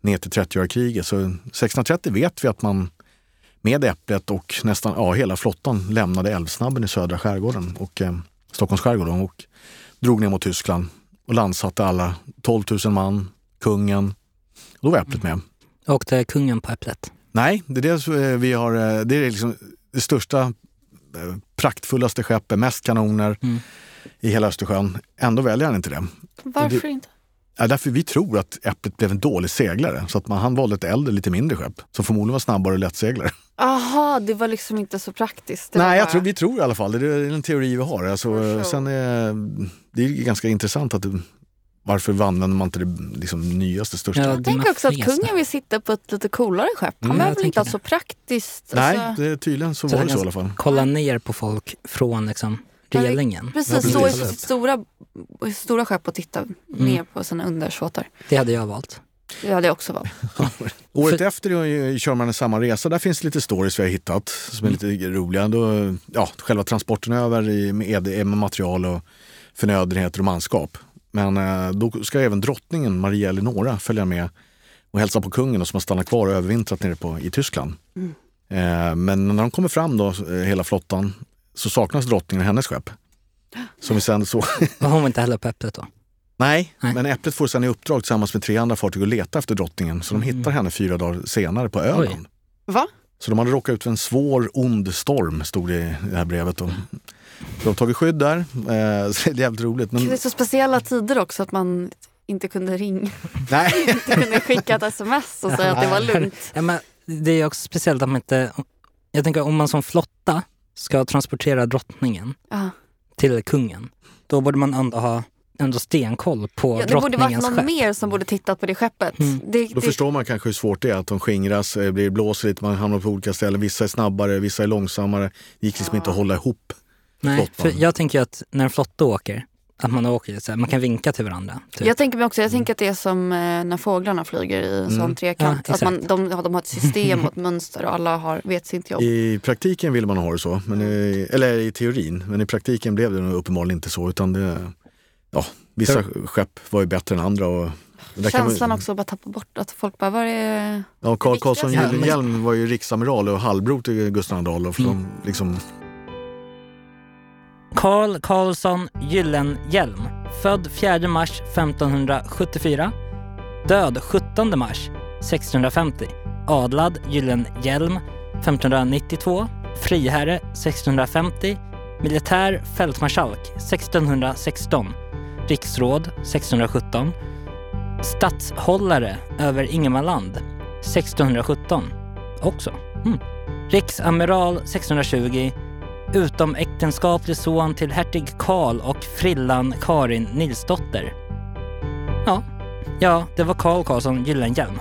ner till 30-kriget. Så 1630 vet vi att man med Äpplet och nästan ja, hela flottan lämnade Älvsnabben i södra skärgården och eh, Stockholms skärgård och drog ner mot Tyskland och landsatte alla 12 000 man, kungen. Och då var Äpplet med. Åkte kungen på äpplet? Nej, det är det eh, vi har. eh, Det är liksom det största, eh, praktfullaste skeppet, mest kanoner Mm. i hela Östersjön. Ändå väljer han inte det. Varför Det- inte? Ja, därför vi tror att Äpplet blev en dålig seglare. Så att man, han valde ett äldre, lite mindre skepp som förmodligen var snabbare och lättseglare. Aha, det var liksom inte så praktiskt. Det Nej, jag tror, vi tror i alla fall. Det är en teori vi har. Alltså, sen är, det är ganska intressant att varför använder man inte det liksom, nyaste, största? Ja, Jag tänker också att kungen vill sitta på ett lite coolare skepp. Han Mm, behöver inte ha så praktiskt. Nej, alltså- det, tydligen så, Så var det så i alla fall. Kolla ner på folk från liksom, relingen. Precis, Ja, i sitt stora, stora skepp och titta ner på sina undersåtar. Det hade jag valt. Det hade jag också valt. Året För- efter kör man en samma resa. Där finns lite stories vi har hittat som är lite roliga. Då, ja, själva transporten över i, med, ed- med material och förnödenheter och manskap. Men eh, då ska även drottningen Maria Eleonora följa med och hälsa på kungen och som har stannat kvar och övervintrat nere på, i Tyskland. Eh, men när de kommer fram då, eh, hela flottan, så saknas drottningen och hennes skepp. Som vi sen så Och hon var inte heller på äpplet då? Nej, Nej. men Äpplet får sen i uppdrag tillsammans med tre andra fartyg att leta efter drottningen. Så de hittar henne fyra dagar senare på Öland. Va? Så de hade råkat ut för en svår ond storm, stod det i det här brevet. Och de har tagit skydd där. Eh, så det är jävligt roligt. Men, Det är så speciella tider också att man inte kunde ringa, nej. inte kunde skicka ett sms och säga att det var lugnt. Ja, men det är också speciellt att man inte... Jag tänker om man som flotta ska transportera drottningen Ja. till kungen, då borde man ändå ha ändå stenkoll på Ja, det borde varit någon skepp. mer som borde tittat på det skeppet. Mm. Det, Då det, förstår man kanske hur svårt det är att de skingras, eh, blir blåser lite, man hamnar på olika ställen. Vissa är snabbare, vissa är långsammare. Det gick liksom inte att hålla ihop. Nej, för jag tänker att när en flotta åker, att man åker så här, man kan vinka till varandra. Typ. jag tänker mig också, jag tänker att det är som eh, när fåglarna flyger i en sån trekant. Ja, att man, de, de har ett system och ett mönster och alla har, vet sitt jobb. I praktiken vill man ha det så, men i, eller i teorin. Men i praktiken blev det uppenbarligen inte så. Utan det, ja, vissa skepp var ju bättre än andra. Och kan man- Känslan också att bara tappa bort att folk bara, var är... Ja, Carl viktigaste. Gyllenhielm var ju riksamiral och halvbror till Gustav Adolf. Mm. Liksom, Carl Carlsson Gyllenhielm, född 4 mars 1574, död 17 mars 1650, adlad Gyllenhielm 1592, friherre 1650, militär fältmarskalk 1616, riksråd 1617, statshållare över Ingermanland 1617 också. Mm. Riksamiral 1620, utomäktenskaplig son till hertig Karl och frillan Karin Nilsdotter. Ja, ja, det var Karl Karlsson Gyllenhielm.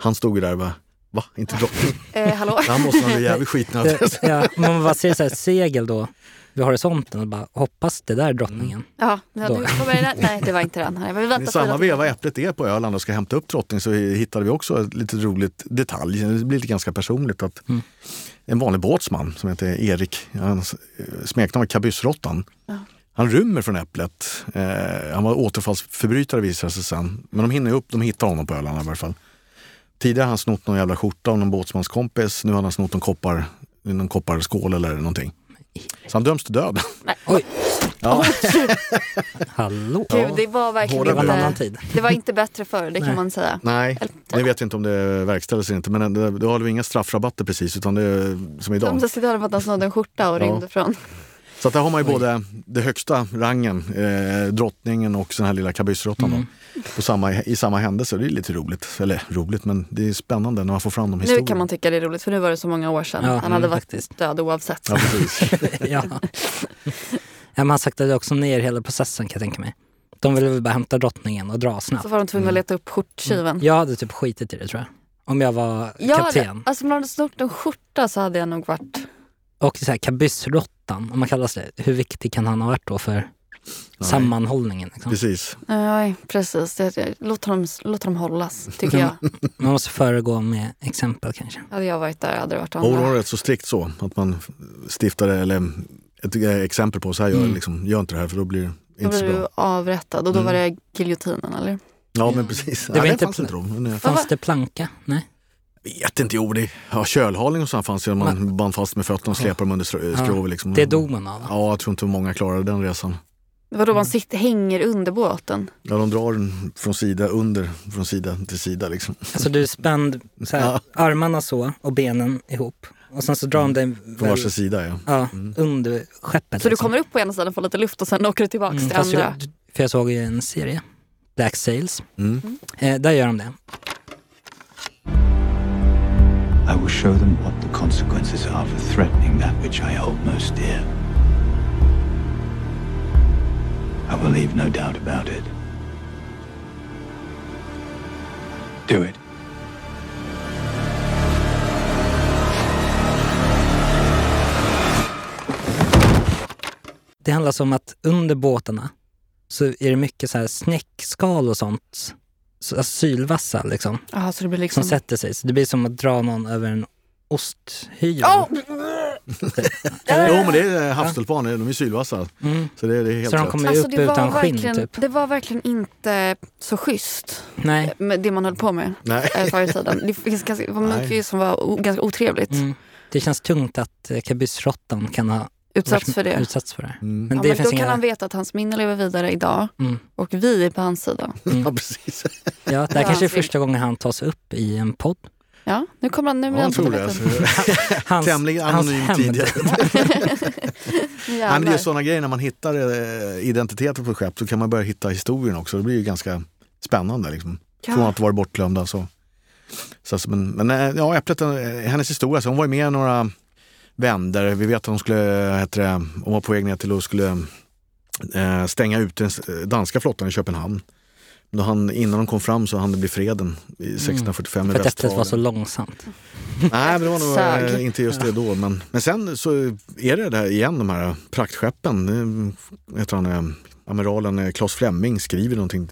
Han stod ju där och bara, va? Inte drottning? Eh, hallå? Han måste ha blivit jävligt skitnödig. Ja, man bara ser så här segel då vid horisonten och bara hoppas det där är drottningen. Ja, ja Då. nu kommer det, nej det var inte den. Nej, men vi I samma veva Äpplet är på Öland och ska hämta upp drottning så hittade vi också ett lite roligt detalj. Det blir lite ganska personligt. att Mm. En vanlig båtsman som heter Erik, hans smeknamn var Kabyssråttan. Ja. Han rymmer från Äpplet. Eh, han var återfallsförbrytare visade sig sen. Men de hinner upp, de hittar honom på Öland i alla fall. Tidigare har han snott någon jävla skjorta av någon båtsmanskompis. Nu har han snott någon, koppar, någon kopparskål eller någonting. Så han döms till döden. Oj, Ja. hallå! Gud, det var verkligen Det var en annan inte, tid. det var inte bättre förr, det Nej. kan man säga. Nej, nu vet jag inte om det verkställdes eller inte. Men det, det har vi inga straffrabatter precis, utan det är som idag. De sitter för att han snodde en skjorta och Ja. rymde från. Så att där har man ju Oj. både det högsta rangen, eh, drottningen och den här lilla kabyssråttan Mm. På samma, i samma händelse. Det är lite roligt. Eller roligt, men det är spännande när man får fram de Nu historierna. kan man tycka det är roligt för nu var det så många år sedan. Ja, han hade mm, varit faktiskt. död oavsett. Ja, precis. ja. ja, man saktade också ner hela processen kan jag tänka mig. De ville väl bara hämta drottningen och dra Så snabbt. var de tvungna att leta upp skjorttjuven. Jag hade typ skitit i det tror jag. Om jag var Ja, kapten. det, alltså om man hade snott en skjorta så hade jag nog varit... Och så här kabyssråttan, om man kallar det. Hur viktig kan han ha varit då för sammanhållningen? Liksom? precis. Nej, precis. Låt, dem, låt dem hållas, tycker jag. Man måste föregå med exempel kanske. Hade jag varit där hade det varit var andra. rätt så strikt så, att man stiftade eller ett eh, exempel på så här gör, Mm. liksom, gör inte det här för då blir det Då inte så blev du bra. avrättad och då Mm. var det giljotinen, eller? Ja men precis. Det var ja, inte det fanns pl- inte då. Men, Fanns det planka? Nej. vet inte, jo det, ja, kölhalning och sånt fanns ju. Man band fast med fötterna och släpade dem under skrovet. Liksom. Det dog man av. Ja, jag tror inte många klarade den resan. Det var då Mm. man sitter, hänger under båten. Ja, de drar den från sida under, från sida till sida liksom. Alltså du är spänd, så här, Ja. armarna så och benen ihop. Och sen så drar de dig Från varsin sida ja. ja, Mm. under skeppet. Så du liksom. kommer upp på ena sidan får lite luft och sen åker du tillbaks Mm, till fast andra. jag, för jag såg ju en serie, Black Sails. Mm. Eh, där gör de det. I will show them what the consequences are for threatening that which I hold most dear. I will leave no doubt about it. Do it. Det handlar om att under båtarna så är det mycket så här snäckskal och sånt. Så, alltså sylvassa liksom, Ja, så det blir som liksom... sätter sig. Så det blir som att dra någon över en osthyvel. Åh! Jo men det är havstulpaner, de är sylvassa. Mm. Så det, det är helt Så de kommer Alltså, upp utan skinn verkligen, typ. det var verkligen inte så schysst Nej. med det man höll på med Nej. eh, förr i tiden. Det finns ganska, var mycket som var o, ganska otrevligt. Mm. Det känns tungt att eh, kabyssråttan kan ha Utsatts för det. utsatts för det. Mm. Men ja, det men finns då kan inga... han veta att hans minne lever vidare idag Mm. och vi är på hans sida. Ja precis. Ja, det här Ja, kanske är första gången han tas upp i en podd. Ja, nu kommer han... Nu Ja, han tror det. Alltså. Hans, Tämligen anonym tidigare. Nej, men det är sådana grejer när man hittar eh, identiteter på ett skepp så kan man börja hitta historien också. Det blir ju ganska spännande. Liksom. Från Ja. att vara bortglömda. Så. Så, alltså, men, men eh, ja, Äpplet, eh, hennes historia, så hon var ju med i några vänder. Vi vet att hon skulle, heter det, hon var på väg ner till och skulle eh, stänga ut den danska flottan i Köpenhamn. Då han, innan de kom fram så hann det bli freden i 1645 För i att äpplet var Västfalen. så långsamt. Nej, men det var nog Sög. eh, inte just det då. Men, men sen så är det där igen, de här praktskeppen. Det heter han, amiralen eh, Claes Fleming skriver någonting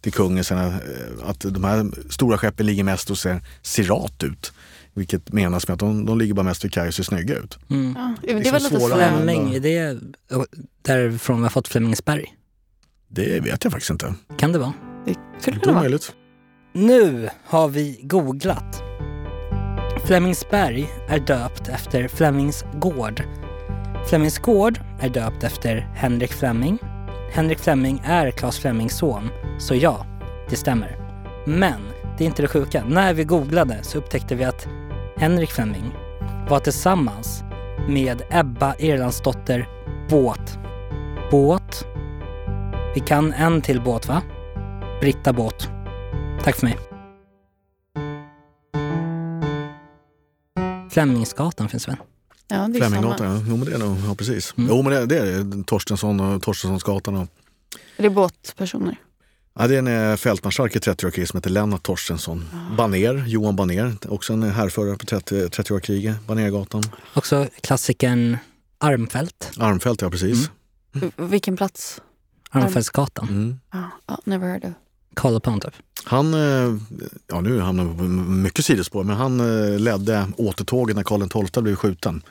till kungen sen, eh, att de här stora skeppen ligger mest och ser sirat ut. Vilket menas med att de, de ligger bara mest vid kaj och ser snygga ut. Mm. Ja, det Liksom var lite så. ämnen. Fleming, är det därifrån vi har fått Flemingsberg? Det vet jag faktiskt inte. Kan det vara? Det skulle kunna vara. Nu har vi googlat. Flemingsberg är döpt efter Flemings gård. Flemings gård är döpt efter Henrik Flemming. Henrik Flemming är Claes Flemmings son, så ja, det stämmer. Men det är inte det sjuka. När vi googlade så upptäckte vi att Henrik Flemming var tillsammans med Ebba Erlandsdotter Båt. Båt. Vi kan en till båt va? Britta Båt. Tack för mig. Flemingsgatan finns väl? Ja, det är samma. Fleminggatan, ja. Jo men det är nog, ja precis. Mm. Jo men det, det är det. Torstensson och Torstenssonsgatan och Det är båtpersoner. Ja, det är en eh, fältmarskalk i 30-årskriget som heter Lennart Torstensson. Baner, Johan Baner, också en härförare på 30 30-årskriget. Banergatan. Också klassikern Armfält, Armfält, ja precis. V- Vilken plats? Armfältsgatan. Mm. Ja, ja, never heard of. Karlaplan typ. Han, eh, ja nu hamnar vi på mycket sidospår, men han eh, ledde återtåget när Karl XII blev skjuten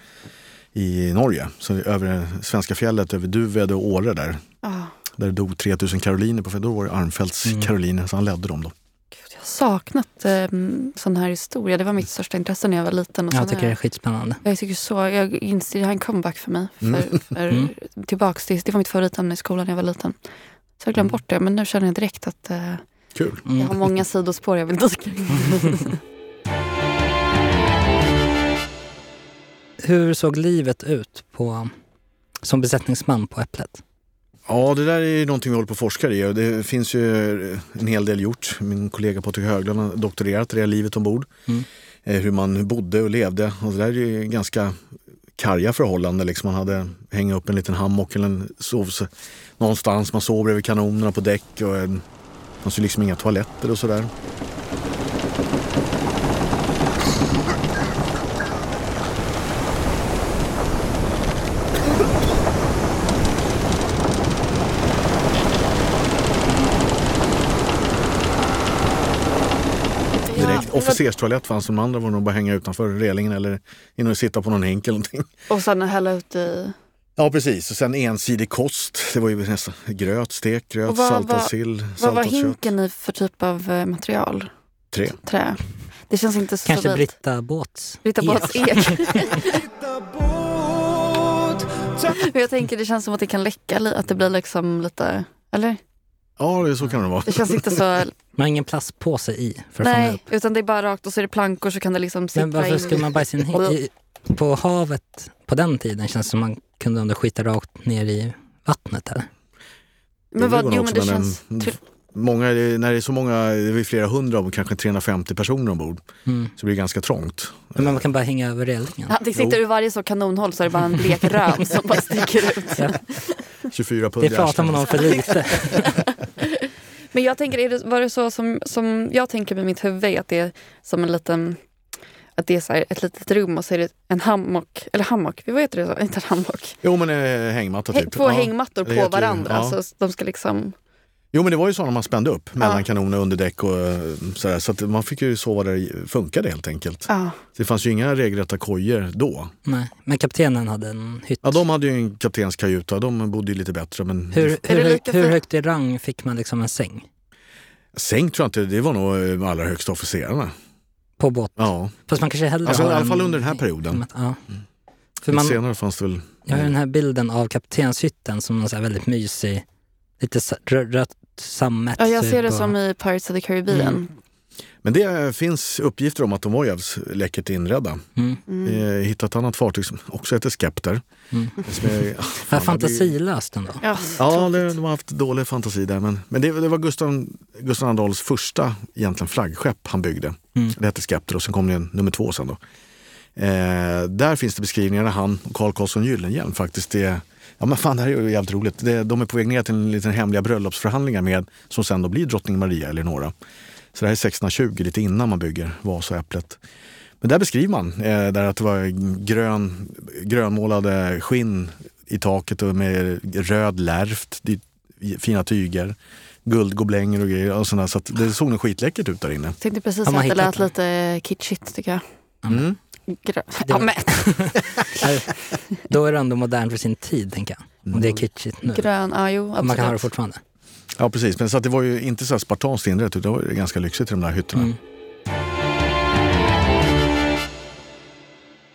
i Norge. Så över det svenska fjället, över Duved och Åre där. Ja. Där det dog 3000 karoliner på Då var det Armfälts Mm. karoliner, så han ledde dem då. Gud, jag har saknat eh, sån här historia. Det var mitt största intresse när jag var liten. Och Jag tycker har det är skitspännande. Jag tycker så. Jag inser, det här är en comeback för mig. För, Mm. för, Mm. Tillbaks till, det var mitt favoritämne i skolan när jag var liten. Så jag har glömt bort det, men nu känner jag direkt att eh, Kul. jag har Mm. många sidospår jag vill dyka Hur såg livet ut på, som besättningsman på Äpplet? Ja, det där är ju någonting vi håller på att forska i och det finns ju en hel del gjort. Min kollega Patrik Höglund har doktorerat i det här livet ombord. Mm. Eh, Hur man bodde och levde. Och det där är ju ganska karga förhållanden. Liksom man hade hänga upp en liten hammock eller en sov någonstans. Man sov bredvid kanonerna på däck och en, det fanns ju liksom inga toaletter och sådär. Direkt. Officerstoalett fanns, de andra var nog bara hänga utanför relingen eller in och sitta på någon hink eller någonting. Och sen hälla ut i... Ja precis, och sen ensidig kost. Det var ju nästan gröt, stekt gröt, Och vad- saltad vad- sill, Vad var saltat kött. hinken i för typ av eh, material? Tre. Trä. Det känns inte så Kanske. Britta Båths Britta ek. Båths ek. Jag tänker det känns som att det kan läcka, li- att det blir liksom lite... Eller? Ja, det, så kan det vara. Det känns inte så... Man har ingen plastpåse i för att fånga Nej, upp. utan det är bara rakt och så är det plankor så kan det liksom Men sippra varför in. skulle man bajsa i en hink? I- På havet på den tiden känns det som man kunde ändå skita rakt ner i vattnet. Eller? Men vad, jo men det känns... en- Många, när det är så många, det är flera hundra, om kanske 350 personer ombord, Mm. så blir det ganska trångt. Men man kan bara hänga över relingen. Ja, det sitter ur varje så kanonhåll så är det bara en blek röv som bara sticker ut. Ja. 24 pund Det pratar man om för lite. Men jag tänker, är det, var det så som, som jag tänker med mitt huvud att det är som en liten att det är så ett litet rum och så är det en hammock, eller hammock, vad heter det så? Inte en hammock. Jo men eh, hängmatta Hä- typ. Två Ja. hängmattor på varandra ja. så de ska liksom... Jo men det var ju så när man spände upp mellan Ja. kanoner under däck och eh, sådär. Så att man fick ju sova där det funkade helt enkelt. Ja. Det fanns ju inga regelrätta kojor då. Nej, men kaptenen hade en hytt. Ja, de hade ju en kaptenskajuta, de bodde ju lite bättre. Men Hur, hur, hur för- högt i rang fick man liksom en säng? Säng tror jag inte, det var nog eh, de allra högsta officerarna. På båt? Ja, Fast man kanske hellre alltså, i alla fall en- under den här perioden. Ja. För man, Senare fanns det väl... jag har den här bilden av kaptenshytten som någon så väldigt mysig, lite rött sammet. ja, jag typ ser det och- som i Pirates of the Caribbean. Mm. Men det eh, finns uppgifter om att de var jävligt läckert inredda. Mm. Mm. Jag hittade ett annat fartyg som också heter Skepter. Mm. Som är, Vad fan, fantasilöst ändå. Ja, Ja, det, de har haft dålig fantasi där. Men, men det, det var Gustav, Gustav Adolfs första egentligen flaggskepp han byggde. Mm. Det hette Skepter och sen kom det en nummer två sen då. Eh, där finns det beskrivningar när han och Carl Carlsson Gyllenhielm faktiskt är Ja men fan det här är ju jävligt roligt. Det, de är på väg ner till en liten hemliga bröllopsförhandlingar med som sen då blir drottning Maria Eleonora. Så det här är 1620, lite innan man bygger Vasa och Äpplet. Men där beskriver man eh, där att det var grön, grönmålade skinn i taket och med röd lärft, fina tyger, guldgoblänger och grejer. Och sådär, så att det såg nog skitläckert ut där inne. Jag tänkte precis att det lät lite kitschigt tycker jag. Mm. Grö- Det Ja, men, Då är det ändå modern för sin tid, tänker jag. Om det är kitschigt nu. grön, ja jo Och man kan ha det absolut. fortfarande. Ja precis, men så att det var ju inte så spartanskt inrett utan det var ganska lyxigt i de där hytterna. Mm.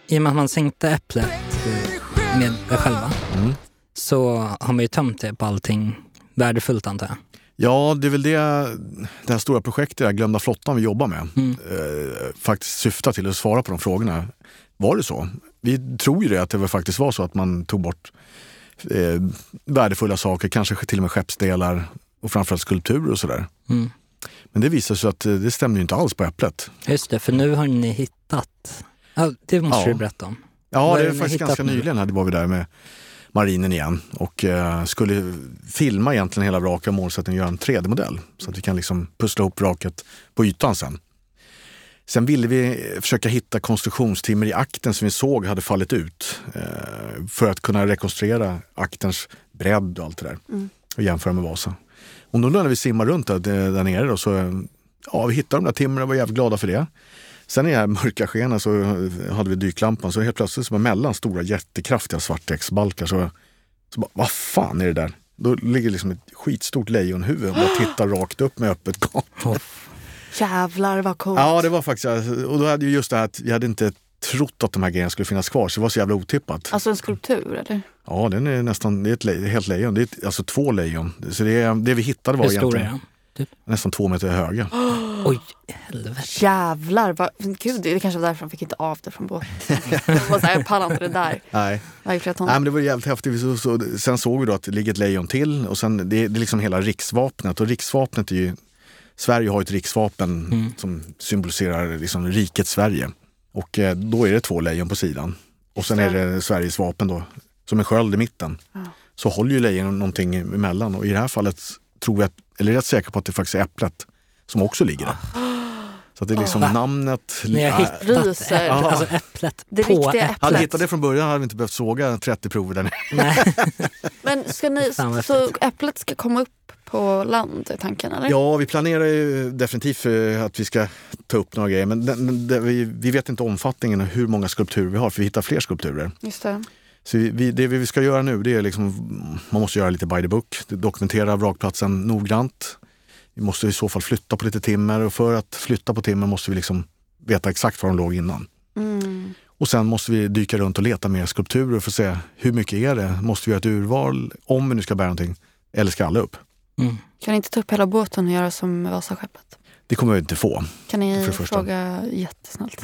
I och med att man sänkte äpplet eh, med själva Mm. så har man ju tömt det på allting värdefullt antar jag. Ja, det är väl det, det här stora projektet, där, Glömda flottan vi jobbar med, Mm. eh, faktiskt syftar till att svara på de frågorna. Var det så? Vi tror ju det att det faktiskt var så att man tog bort eh, värdefulla saker, kanske till och med skeppsdelar och framförallt skulpturer och sådär. Mm. Men det visar sig att eh, det stämde inte alls på Äpplet. Just det, för nu har ni hittat... Ja, det måste Ja. du berätta om. Ja, Vad är det det är faktiskt ganska nu? nyligen här var vi där med marinen igen och eh, skulle filma egentligen hela vraket och målsättningen göra en 3D-modell så att vi kan liksom pussla ihop vraket på ytan sen. Sen ville vi försöka hitta konstruktionstimmer i akten som vi såg hade fallit ut eh, för att kunna rekonstruera aktens bredd och allt det där och jämföra med Vasa. Och då när vi simmar runt där, där nere då, så ja, vi hittade de där timren och var jävligt glada för det. Sen i det här mörka skenet så hade vi dyklampan så helt plötsligt så mellan stora jättekraftiga svartdäcksbalkar så, så bara, vad fan är det där? Då ligger liksom ett skitstort lejonhuvud och bara tittar rakt upp med öppet gap. Jävlar vad coolt. Ja, det var faktiskt, och då hade ju just det här att vi hade inte trott att de här grejerna skulle finnas kvar, så det var så jävla otippat. Alltså en skulptur eller? Ja, den är nästan, det är ett le, helt lejon, det är ett, alltså två lejon. Så det, det vi hittade var Hur stor är egentligen den? nästan två meter höga. Oj, helvete. Jävlar vad, gud det kanske var därför de fick inte av det från båten. Här, jag pallar inte det där. Nej. Nej, men det var jävligt häftigt. Så, så, sen såg vi då att det ligger ett lejon till och sen det, det är liksom hela riksvapnet. Och riksvapnet är ju, Sverige har ett riksvapen Mm. som symboliserar liksom riket Sverige. Och eh, då är det två lejon på sidan. Och sen är det Sveriges vapen då, som en sköld i mitten. Så håller ju lejonen någonting emellan och i det här fallet tror att, eller är rätt säker på att det faktiskt är äpplet som också ligger där. Så att det är liksom Va? namnet. Ni har hittat äpplet, alltså äpplet Det på riktiga äpplet. hade vi hittat det från början hade vi inte behövt såga 30 prover där. Men ska ni, så äpplet ska komma upp på land är tanken eller? Ja, vi planerar ju definitivt att vi ska ta upp några grejer. Men den, den, det- vi, vi vet inte omfattningen och hur många skulpturer vi har, för vi hittar fler skulpturer. Just det. Så vi, vi, det vi ska göra nu, det är liksom, man måste göra lite by the book. Dokumentera vrakplatsen noggrant. Vi måste i så fall flytta på lite timmer och för att flytta på timmer måste vi liksom veta exakt var de låg innan. Mm. Och sen måste vi dyka runt och leta mer skulpturer för att se hur mycket är det? Måste vi göra ett urval om vi nu ska bära någonting? Eller ska alla upp? Mm. Kan ni inte ta upp hela båten och göra som Vasaskeppet? Det kommer vi inte få. Kan ni För fråga jättesnällt?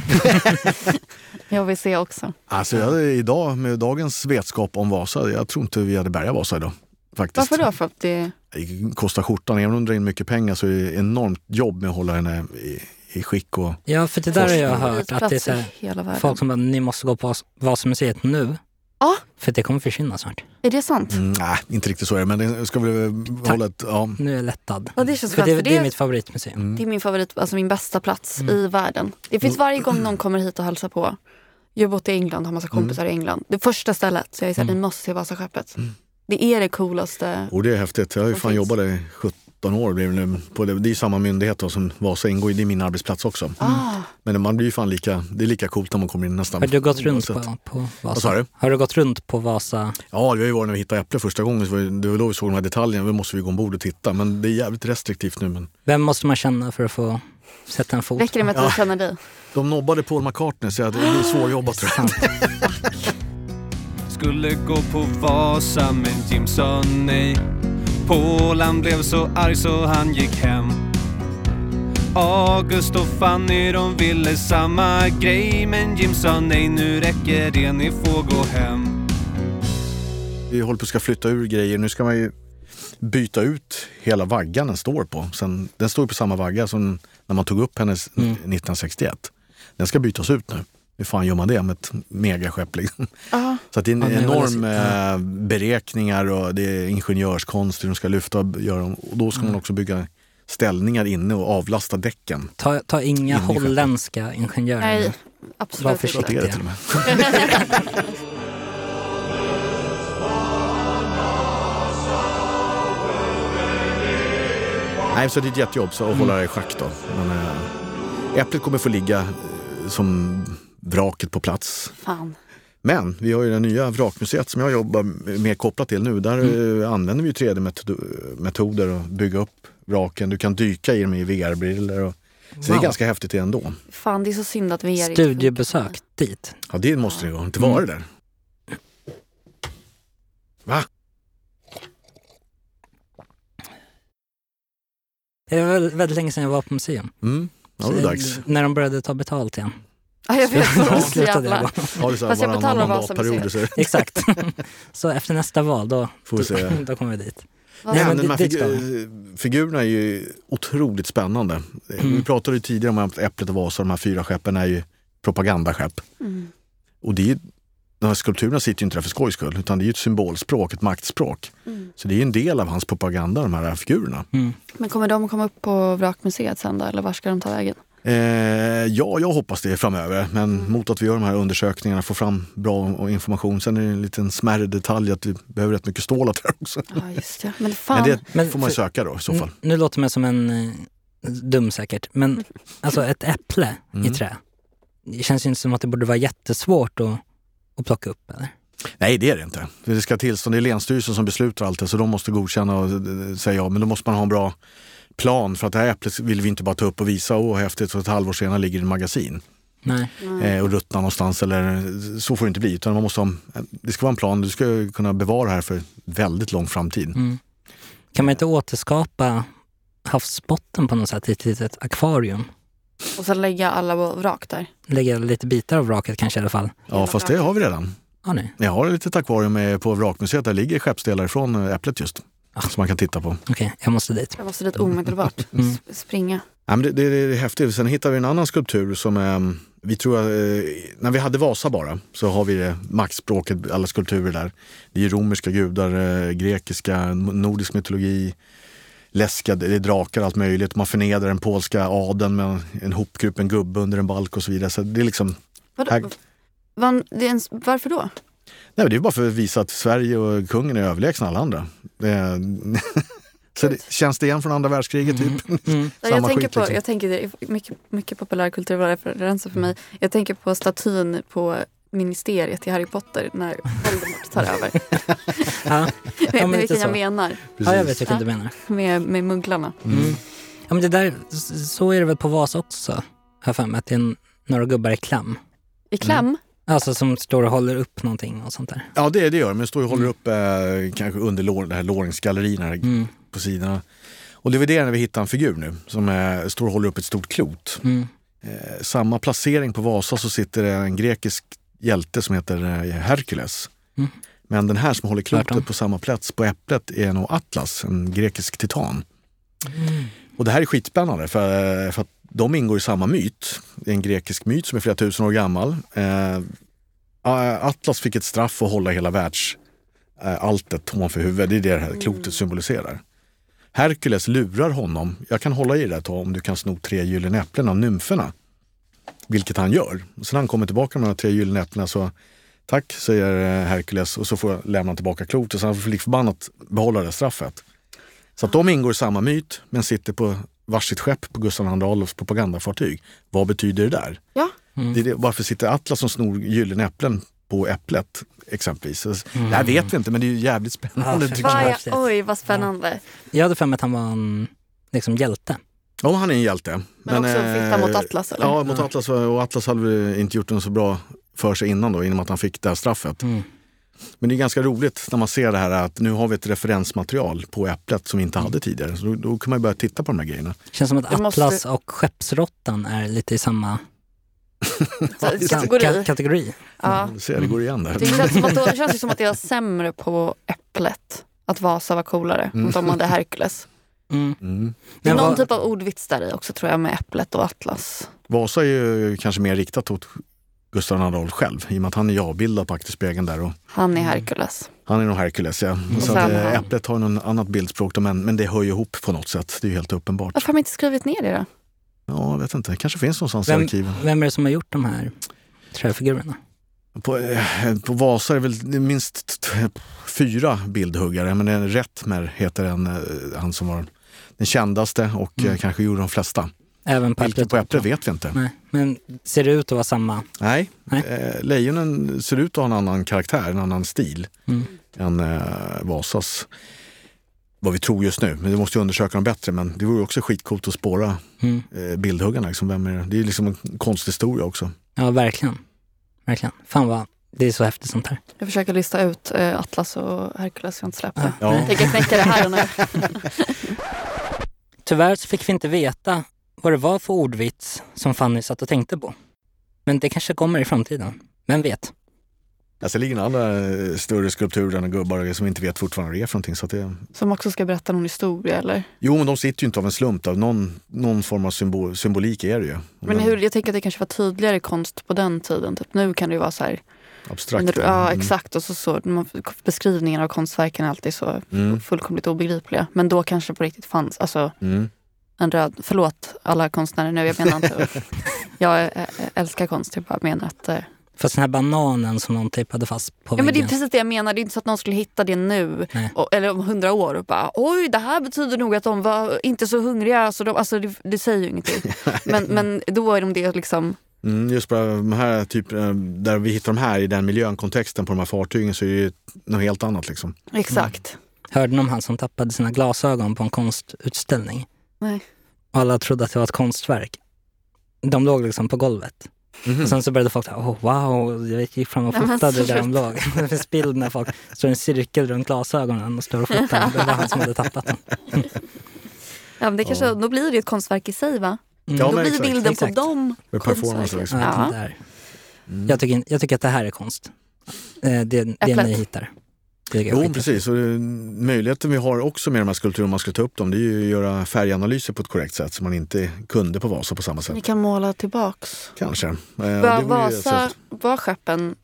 jag vill se också. Alltså jag, idag, med dagens vetskap om Vasa, jag tror inte vi hade bärgat Vasa idag. Faktiskt. Varför då? För att det... Det kostar skjortan. Även om du drar in mycket pengar så är det enormt jobb med att hålla henne i, i skick. Och, Ja, för det där har jag hört. Att det är så här, folk som bara, ni måste gå på Vas- Vasamuseet nu. Ja. För det kommer försvinna snart. Är det sant? mm, nej, inte riktigt så är det. Men det ska vi hålla ett... Ja. Nu är jag lättad. Ja, det känns för skönt, det, för det är mitt favoritmuseum. Det är min favorit, alltså min bästa plats Mm. i världen. Det finns varje gång någon kommer hit och hälsar på. Jag har bott i England har massa kompisar i England. Det första stället, så jag är såhär, Mm. ni måste se Vasaskeppet. Det är det coolaste. Och det är häftigt. Jag har ju fan finns? jobbat där i 17 år. det nu. På det, det är ju samma myndighet då, som Vasa ingår i. Det är min arbetsplats också. Ah, Men man blir ju fan lika, det är lika coolt när man kommer in nästan. Har du gått runt på, på Vad sa Vasa? du? Har du gått runt på Vasa? Ja, det var ju varit när vi hittade äpple första gången. Så var det var då vi såg de här detaljerna. Då måste vi gå ombord och titta. Men det är jävligt restriktivt nu. Men Vem måste man känna för att få sätta en fot räcker det med att Ja. känner dig? de nobbade Paul McCartney så att det blir svårjobbat tror jag. Skulle gå på Vasa men Jim sa nej Paul han blev så arg så han gick hem August och Fanny de ville samma grej men Jim sa nej nu räcker det, ni får gå hem Vi håller på att ska flytta ur grejer. Nu ska man ju byta ut hela vaggan den står på. Sen, den står på samma vagga som när man tog upp hennes Mm. 1961. Den ska bytas ut nu. Hur fan gör man det med ett megaskepp? Liksom? Ja. Så att det är en Ja, det är väl enorm så- eh, beräkningar och det är ingenjörskonst hur de ska lyfta och göra. Och då ska Mm. man också bygga ställningar inne och avlasta däcken. Ta, ta inga In i skeppet. holländska ingenjörer. Nej, Var absolut försiktig. inte. Det är det till och med. Nej, så det är ett jättejobb så att hålla det i schack då. Men, äh, äpplet kommer få ligga eh, som vraket på plats. Fan. Men vi har ju det nya vrakmuseet som jag jobbar mer kopplat till nu. Där eh, använder vi ju 3D-metoder att bygga upp vraken. Du kan dyka i dem i VR-brillor. Och, så det är Wow. ganska häftigt ändå. Fan, det är så synd att vi är Studiebesök dit. Ja, det måste det gå. Inte vara där. Va? Det var väl- väldigt länge sedan jag var på museum. Mm. Ja, det är dags. När de började ta betalt igen. Ja, jag vet. Så slutade jag. Ja, det är så Fast jag varannan betalar mandatperiod. Vasamuseet. Så Exakt. Så efter nästa val, då, får vi se. då kommer vi dit. Vad- Nej, Men men de här dit ska figu- figurerna är ju otroligt spännande. Vi Mm. pratade ju tidigare om att Äpplet och Vasa, de här fyra skeppen, är ju propagandaskepp. Mm. Och det är, de här skulpturerna sitter ju inte där för skojs skull, utan det är ju ett symbolspråk, ett maktspråk. Så det är ju en del av hans propaganda, de här figurerna. Men kommer de komma upp på Vrakmuseet sen då, eller var ska de ta vägen? Eh, ja, jag hoppas det framöver. Men mot att vi gör de här undersökningarna, får fram bra information. Sen är det en liten smärre detalj att vi behöver rätt mycket stål där också. Ja, just det. Men fan. Men det Men får man för- söka då i så fall. Nu låter man som en eh, dum säkert, men alltså ett äpple Mm. i trä. Det känns ju inte som att det borde vara jättesvårt att, att plocka upp eller? Nej, det är det inte. För Det ska tillstånd. Det är Länsstyrelsen som beslutar allt det, så de måste godkänna och eh, säga ja. Men då måste man ha en bra plan för att det här äpplet vill vi inte bara ta upp och visa, åh häftigt, så ett halvår senare ligger det i en magasin Nej. eh, och ruttnar någonstans. Eller, så får det inte bli. Utan man måste ha, det ska vara en plan, du ska kunna bevara det här för väldigt lång framtid. Mm. Kan man inte återskapa havsbotten på något sätt i ett litet akvarium? Och sen lägga alla vrak där. Lägga lite bitar av vraket kanske i alla fall. Ja, fast det har vi redan. Ja, nej. Jag har ett litet akvarium med- på Vrakmuseet, där ligger skeppsdelar från äpplet just. Som man kan titta på. Okej, jag måste dit. Jag måste dit omedelbart. Mm. S- Springa. Ja, men det, det, det är häftigt. Sen hittar vi en annan skulptur som är, vi tror, eh, när vi hade Vasa bara, så har vi det maktspråket, alla skulpturer där. Det är romerska gudar, eh, grekiska, nordisk mytologi, läskiga, det är drakar, allt möjligt. Man förnedrar den polska adeln med en hopkrupen gubbe under en balk och så vidare. Så det är liksom? Här- Van, det är en, varför då? Nej, men det är bara för att visa att Sverige och kungen är överlägsna alla andra. Det är, så det, känns det igen från andra världskriget typ? Mm. jag, Samma tänker skit, på, liksom. jag tänker det är mycket, mycket populärkulturreferenser för mig. Jag tänker på statyn på ministeriet i Harry Potter när Voldemort tar över. Ja. Lite vilken jag menar? ja, jag vet vilken du menar. Med, med mugglarna. Mm. Ja, men det där, så är det väl på Vasa också, har jag för mig, att det är några gubbar i kläm. I kläm? Alltså som står och håller upp någonting och sånt där. Ja, det, det gör. Men det står och håller upp eh, kanske under lår, det här låringsgallerierna Mm. på sidorna. Och det är väl det när vi hittar en figur nu som eh, står och håller upp ett stort klot. Mm. Eh, samma placering på Vasa så sitter det en grekisk hjälte som heter eh, Herkules. Mm. Men den här som håller klotet på samma plats på äpplet är nog Atlas, en grekisk titan. Och det här är skitspännande för, för att de ingår i samma myt. Det är en grekisk myt som är flera tusen år gammal. Eh, Atlas fick ett straff att hålla hela världsalltet ovanför huvudet. Det är det det här klotet symboliserar. Herkules lurar honom. Jag kan hålla i det ett tag om du kan sno tre gyllene äpplen av nymferna. Vilket han gör. Och sen när han kommer tillbaka med de tre gyllene äpplena så tack, säger eh, Herkules och så får jag lämna tillbaka klotet. Så han får förbannat behålla det straffet. Så att de ingår i samma myt men sitter på varsitt skepp på Gustav II Adolfs propagandafartyg. Vad betyder det där? Ja. Det är det, varför sitter Atlas som snor gyllene äpplen på äpplet exempelvis? Så, Det här vet vi inte men det är ju jävligt spännande. Ja, jag. oj, vad spännande. Jag hade för mig att han var en liksom, hjälte. Ja, han är en hjälte. Men, också eh, fitta mot Atlas, eller? Ja, mot Atlas. Och Atlas hade väl inte gjort något så bra för sig innan då, genom att han fick det här straffet. Mm. Men det är ganska roligt när man ser det här att nu har vi ett referensmaterial på äpplet som vi inte hade tidigare. Så då, då kan man börja titta på de här grejerna. Känns som att Det måste- Atlas och skeppsråttan är lite i samma Kategori. ka- kategori. Ja. Du ser, det går igen där. Det känns, som att då, det känns ju som att det var sämre på Äpplet. Att Vasa var coolare. Mm. De hade Herkules. Mm. Mm. Det är någon vad- typ av ordvits där i också tror jag med Äpplet och Atlas. Vasa är ju kanske mer riktat åt Gustav Adolf själv i och med att han är avbildad på akterspegeln där. Och Han är Herkules. han är nog Herkules, ja. Och Så att, eh, äpplet har något annat bildspråk, då, men, men det hör ju ihop på något sätt. Det är ju helt uppenbart. Varför har man inte skrivit ner det då? Ja, jag vet inte. Det kanske finns någonstans i Vem, arkiven. vem är det som har gjort de här träfigurerna? På, eh, på Vasa är det väl minst fyra bildhuggare, men en Rättmer heter en, eh, han som var den kändaste och Mm. kanske gjorde de flesta. Även på äpplet? på Äpplet vet vi inte. Nej, men ser det ut att vara samma? Nej, Nej. Eh, lejonen ser ut att ha en annan karaktär, en annan stil Mm. än eh, Vasas. Vad vi tror just nu, men vi måste ju undersöka dem bättre. Men det vore också skitcoolt att spåra Mm. eh, bildhuggarna. Liksom. Vem är det? det är liksom en konsthistoria också. Ja, verkligen. Verkligen. Fan vad, det är så häftigt sånt här. Jag försöker lista ut eh, Atlas och Herkules, jag har inte släppt det. Ja. Jag tänker knäcka det här och nu. Tyvärr så fick vi inte veta vad det var för ordvits som Fanny satt och tänkte på. Men det kanske kommer i framtiden. Vem vet? Alltså, det ligger andra eh, större skulpturer än gubbar som inte vet fortfarande vad det är för någonting. Så att det, Som också ska berätta någon historia eller? jo, men de sitter ju inte av en slump. Av någon, någon form av symbol, symbolik är det ju. Men hur, jag tänker att det kanske var tydligare konst på den tiden. Typ nu kan det ju vara så här Abstrakt. Ja, Mm. exakt. Och så, så man, beskrivningen av konstverken är alltid så Mm. fullkomligt obegripliga. Men då kanske på riktigt fanns alltså, Mm. En röd... Förlåt alla konstnärer nu, jag menar inte... jag ä- ä- älskar konst, jag bara menar att... eh, Fast den här bananen som någon tejpade fast på Ja, men det är precis det jag menar. Det är inte så att någon skulle hitta det nu och, eller om hundra år och bara oj, det här betyder nog att de var inte så hungriga. Så de, alltså, det, det säger ju ingenting. men, men då är de det liksom... Mm, just bara de här typ, eh, där vi hittar de här i den miljön, kontexten på de här fartygen så är det ju något helt annat liksom. Exakt. Hörde ni om han som tappade sina glasögon på en konstutställning? Nej. Och alla trodde att det var ett konstverk. De låg liksom på golvet. Och sen så började folk säga, oh, wow, jag gick fram och fotade där de låg. Det finns bild när folk står i en cirkel runt glasögonen och står och fotar. Det var han som hade tappat dem. Ja, men det kanske, Då blir det ett konstverk i sig va? Mm. Ja, då blir exakt. bilden Exakt. på dem Med performance liksom. Ja, Ja. där. Jag, tycker, jag tycker att det här är konst. Eh, Det, det ni hittar. Jo, precis. Och eh, möjligheten vi har också med de här skulpturerna, om man ska ta upp dem, det är ju att göra färganalyser på ett korrekt sätt som man inte kunde på Vasa på samma sätt. Ni kan måla tillbaks. Kanske. Eh, Var, Vasa, var skeppen,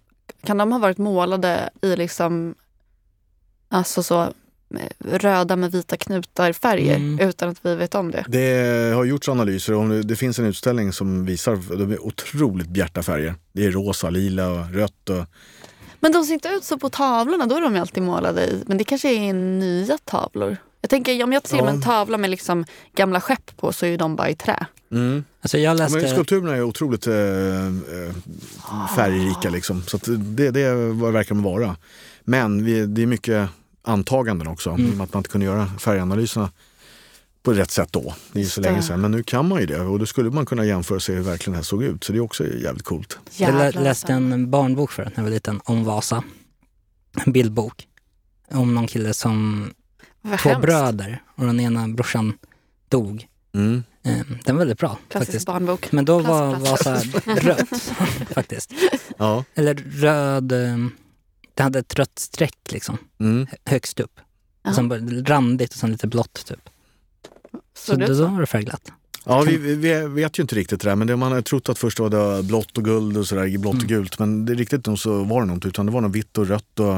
kan de ha varit målade i liksom, alltså så eh, röda med vita knutar färger Mm. utan att vi vet om det? Det har gjorts analyser och det- det finns en utställning som visar de är otroligt bjärta färger. Det är rosa, lila och rött. Och, Men de ser inte ut så på tavlorna, då är de ju alltid målade i, men det kanske är nya tavlor. Jag tänker om jag ser Ja. en tavla med liksom gamla skepp på så är de bara i trä. mm. Alltså jag ja, läste... men skulpturerna är otroligt eh, eh, färgrika. Liksom. Så att det, det är vad det verkar vara. Men vi, det är mycket antaganden också. I och med att man inte kunde göra färganalyserna på rätt sätt då. Det är ju så det. länge sedan. Men nu kan man ju det. Och då skulle man kunna jämföra se hur verkligen det här såg ut. Så det är också jävligt coolt. Jag Jävlar, läste alltså. en barnbok för när jag var liten om Vasa. En bildbok. Om någon kille som, Vad två hemskt. bröder och den ena brorsan dog. Mm. Eh, Den var väldigt bra Klassisk faktiskt. barnbok. Men då var. Vasa rött faktiskt. Ja. Eller röd, eh, det hade ett rött streck liksom Mm. högst upp. Och sen randigt och sen lite blått typ. Så det då, var det färgglatt. Ja, vi, vi vi vet ju inte riktigt det där, men det, man har trott att först var det blått och guld och sådär, blått och gult. Men det, riktigt nog så var det nog inte, utan det var nog vitt och rött. Och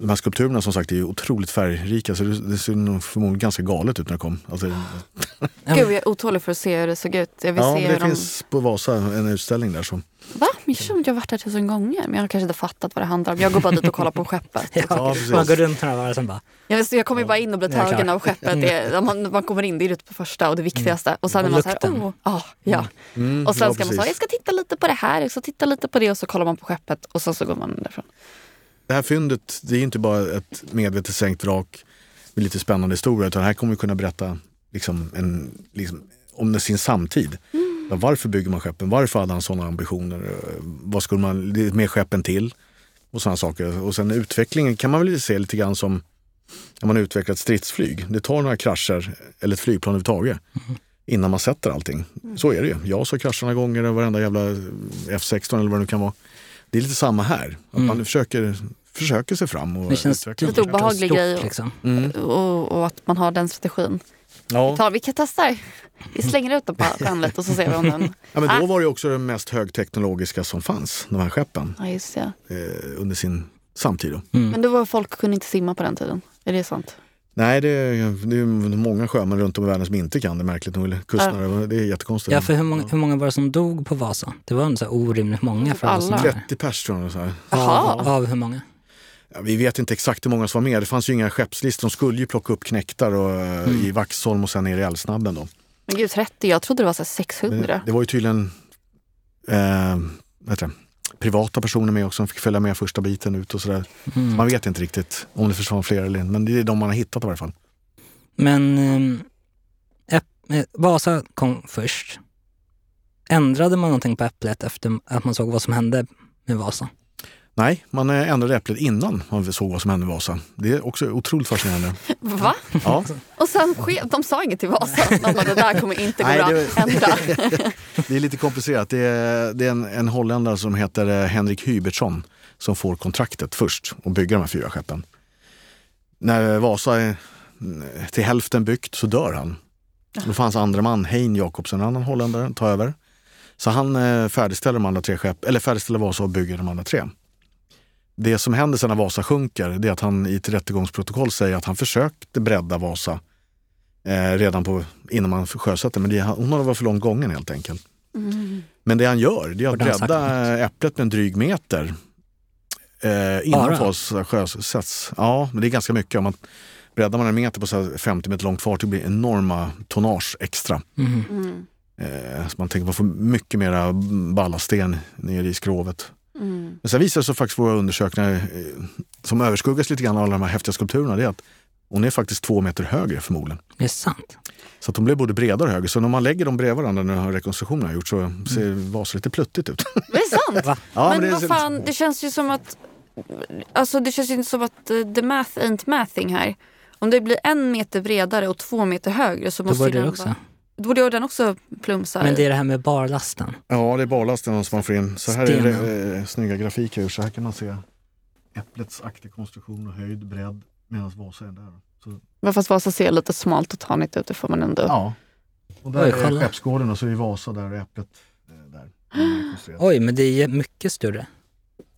de här skulpturerna som sagt är otroligt färgrika, så det, det ser nog förmodligen ganska galet ut när det kom. Alltså, Gud, jag är otålig för att se hur det såg ut. Jag vill ja, se det de... finns på Vasa en utställning där. Så. Va? Men jag känner att jag har varit där tusen gånger. Men jag har kanske inte fattat vad det handlar om. Jag går bara dit och kollar på skeppet. Ja, man går runt några varv och sen bara, Jag, jag kommer ju bara in och blir tagen av skeppet. Det, man, man kommer in, det är det första och det viktigaste. Och sen Och är man så här, lukten. oh, ah, ja. Mm, Och sen ja, ska man säga, jag ska titta lite på det här, jag ska titta lite på det och så kollar man på skeppet och sen så går man därifrån. Det här fyndet, det är inte bara ett medvetet sänkt vrak med lite spännande historia, utan här kommer vi kunna berätta liksom en, liksom, om sin samtid. Ja, varför bygger man skeppen? Varför hade han sådana ambitioner? Vad skulle man, mer skeppen till? Och sådana saker. Och sen utvecklingen kan man väl se lite grann som när man utvecklar ett stridsflyg. Det tar några krascher, eller ett flygplan överhuvudtaget, innan man sätter allting. Så är det ju. Jag så kraschar några gånger, varenda jävla F16 eller vad det nu kan vara. Det är lite samma här. Att man försöker, försöker sig fram och det känns Lite obehaglig grej och- Liksom. Mm. Och, och att man har den strategin. Ja. Ta, vi kan testa. Vi slänger ut den på stjärnlet och så ser vi om den... ja, men då Ah. var det också det mest högteknologiska som fanns, de här skeppen, Ja, just det. eh, under sin samtid. Mm. Men då var folk kunde inte simma på den tiden. Är det sant? Nej, det är, det är många sjömän runt om i världen som inte kan det, märkligt nog. Kustnära, det är jättekonstigt. Ja, för hur många, hur många var det som dog på Vasa? Det var inte så här orimligt många för Alla. sån här. 30 pers tror jag. Så här. Av, av hur många? Ja, vi vet inte exakt hur många som var med. Det fanns ju inga skeppslistor. De skulle ju plocka upp knektar och, eh, Mm. i Vaxholm och sen ner i Älvsnabben. Då. Men gud, 30? Jag trodde det var så här Men 600. det var ju tydligen eh, det? privata personer med också som fick följa med första biten ut och sådär. Mm. Man vet inte riktigt om det försvann fler eller inte, men det är de man har hittat i varje fall. Men ehm, eh, Vasa kom först. Ändrade man någonting på Äpplet efter att man såg vad som hände med Vasa? Nej, man eh, ändrade äpplet innan man såg vad som hände med Vasa. Det är också otroligt fascinerande. Va? Ja, Och sen de sa inget till Vasa. De bara, det där kommer inte gå Nej, bra. det- Ändra. det är lite komplicerat. Det är, det är en, en holländare som heter eh, Henrik Hybertsson som får kontraktet först att bygga de här fyra skeppen. När Vasa är mm, till hälften byggt så dör han. Då fanns andra man, Hein Jakobsen, en annan holländare, tar över. Så han eh, färdigställer de andra tre skepp, eller färdigställer Vasa och bygger de andra tre. Det som händer sen när Vasa sjunker, det är att han i ett rättegångsprotokoll säger att han försökte bredda Vasa eh, redan på, innan man sjösatte, men det, hon har varit för långt gången helt enkelt. Men det han gör, det är att bredda äpplet med en dryg meter eh, innan? Vasa sjösätts. Ja, men det är ganska mycket. Om man breddar man en meter på så här 50 meter långt fartyg blir det enorma tonnage extra. Mhm. Mm. Eh, så man tänker man får mycket mera ballasten nere i skrovet. Mm. Men sen visar det sig faktiskt våra undersökningar, eh, som överskuggas lite grann av alla de här häftiga skulpturerna, det är att hon är faktiskt två meter högre förmodligen. Det är sant. Så att hon blir både bredare och högre. Så när man lägger dem bredvid varandra när rekonstruktionen har gjort så ser Vasa lite pluttigt ut. Det är sant. Va? ja, men det vad fan, det känns ju som att... Alltså det känns ju inte som att eh, the math ain't mathing här. Om det blir en meter bredare och två meter högre så måste var ju det den också. Borde den också plumsa. Men det är det här med barlasten. Ja, det är barlasten som man får in. Så här är Stenen. det eh, snygga grafiker. Så här kan man se äpplets aktig konstruktion och höjd, bredd medan Vasa är där. Så, Men Fast Vasa ser lite smalt och tanigt ut, det får man ändå... ja. Och där Oj, är kolla. skeppsgården och så är Vasa där och äpplet eh, där. Oj, men det är mycket större.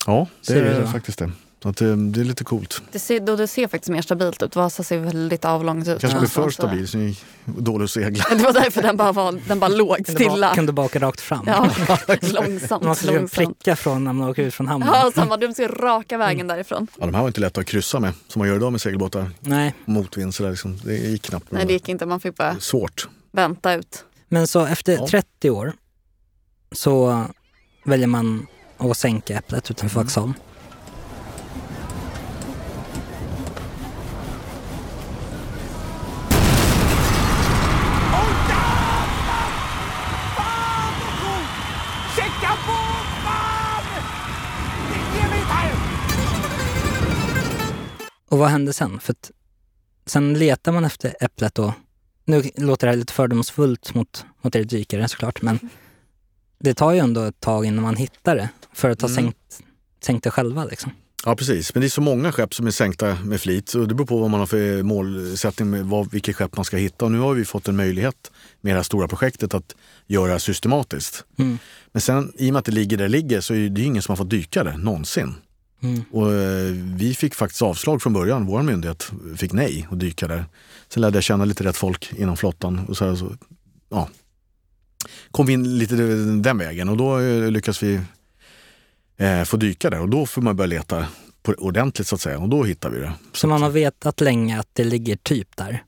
Ja, det Ser du är så? faktiskt det. Så att, eh, det är lite coolt. Det ser, då det ser faktiskt mer stabilt ut. Vasa ser väldigt avlångt ut. Kanske blir för någonstans. stabil så dålig att segla. Det var därför den bara, var, den bara låg du, stilla. kan du baka rakt fram? Ja, Man långsamt, liksom långsamt. pricka från när man åker ut från hamnen. Ja, samma. De ser raka vägen därifrån. Ja, de här var inte lätta att kryssa med som man gör idag med segelbåtar. Nej, Motvind sådär liksom. Det gick knappt. Nej, det gick inte. Man fick bara Svårt. vänta ut. men så efter Ja. 30 år så väljer man att sänka äpplet utanför Mm. Vaxholm. Checka Och vad hände sen? För att sen letar man efter äpplet då. Nu låter det här lite fördomsfullt mot, mot er dykare såklart, men det tar ju ändå ett tag innan man hittar det för att ha Mm. sänkt, sänkt det själva. Liksom. Ja precis, men det är så många skepp som är sänkta med flit. Och det beror på vad man har för målsättning med vad, vilket skepp man ska hitta. Och nu har vi fått en möjlighet med det här stora projektet att göra systematiskt. Mm. Men sen i och med att det ligger där det ligger så är det ju ingen som har fått dyka det någonsin. Mm. Och eh, vi fick faktiskt avslag från början. Vår myndighet fick nej att dyka där. Sen lärde jag känna lite rätt folk inom flottan. Och så, här, så ja, kom vi in lite den vägen och då eh, lyckas vi eh, få dyka där. Och då får man börja leta på, ordentligt så att säga. Och då hittar vi det. Så man har vetat länge att det ligger typ där.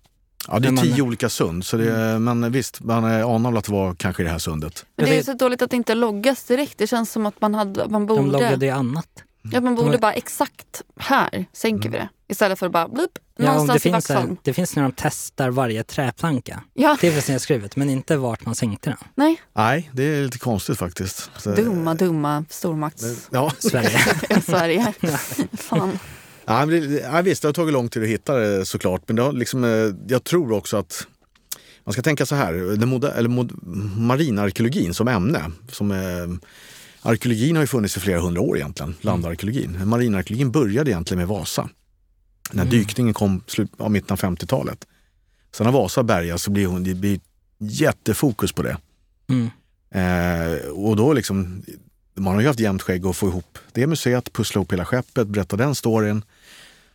Ja, det är man- tio olika sund. Så det, Men visst, man anar väl att det var kanske i det här sundet. Men det är så dåligt att det inte loggas direkt. Det känns som att man, hade, man De loggade borde... ju annat. Ja, man borde De- bara exakt här sänker vi det. Istället för att bara blip, Ja, det, någonstans i finns här, Vaxholm. det finns när de testar varje träplanka. Ja, Det finns nedskrivet, men inte vart man sänkte den. nej. Nej, det är lite konstigt faktiskt. Så, Dumma, dumma stormakts... Ja, Sverige. Sverige. Fan. Ja, men det, ja, visst, det har tagit lång tid att hitta det såklart. Men det har liksom, eh, jag tror också att man ska tänka så här. Den moder, eller mod, marinarkeologin som ämne. Som, eh, arkeologin har ju funnits i flera hundra år egentligen. Landarkeologin. Marinarkeologin började egentligen med Vasa. När Mm. dykningen kom slut, ja, mitten av 50-talet. Sen när Vasa bärgas så blir hon, det blir jättefokus på det. Mm. Eh, och då liksom, man har ju haft jämnt skägg att få ihop det museet, pussla ihop hela skeppet, berätta den storyn.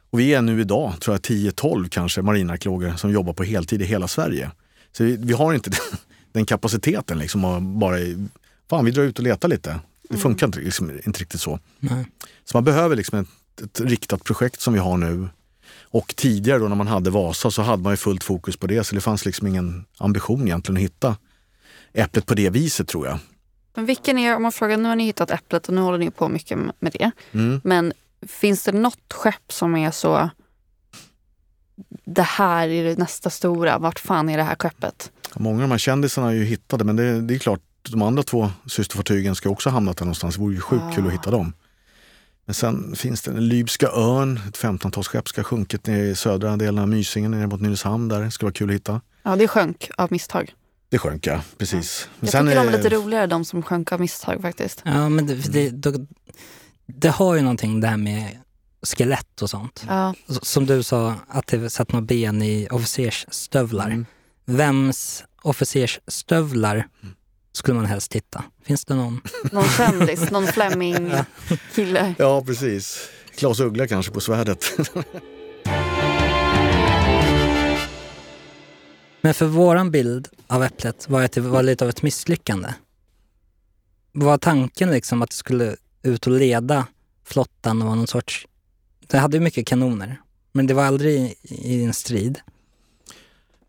Och vi är nu idag, tror jag 10-12 kanske, marinarkeologer som jobbar på heltid i hela Sverige. Så vi, vi har inte den, den kapaciteten liksom att bara, fan vi drar ut och letar lite. Det funkar inte, liksom, inte riktigt så. Nej. Så man behöver liksom ett, ett riktat projekt som vi har nu. Och tidigare då när man hade Vasa så hade man ju fullt fokus på det så det fanns liksom ingen ambition egentligen att hitta äpplet på det viset tror jag. Men vilken är, om man frågar, nu har ni hittat äpplet och nu håller ni på mycket med det. Mm. Men finns det något skepp som är så... Det här är det nästa stora. Vart fan är det här skeppet? Många av de här kändisarna är ju hittade men det, det är klart, de andra två systerfartygen ska också ha hamnat där någonstans. Det vore ju sjukt kul att hitta dem. Men sen finns det en Lybska örn, ett 15-talsskepp ska ha sjunkit ner i södra delen av Mysingen ner mot Nynäshamn där. Det ska vara kul att hitta. Ja, det sjönk av misstag. Det sjönk ja, precis. Men Jag sen tycker de är lite roligare, de som sjönk av misstag faktiskt. Ja, men det, det, då, det har ju någonting det här med skelett och sånt. Ja. Som du sa, att det satt några ben i officersstövlar. Mm. Vems officersstövlar skulle man helst titta? Finns det någon? Någon kändis, någon Fleming-kille. Ja, precis. Klas Uggla kanske på svärdet. Men för våran bild av Äpplet var att det var lite av ett misslyckande. Var tanken liksom att det skulle ut och leda flottan och vara någon sorts... Det hade ju mycket kanoner, men det var aldrig i, i en strid.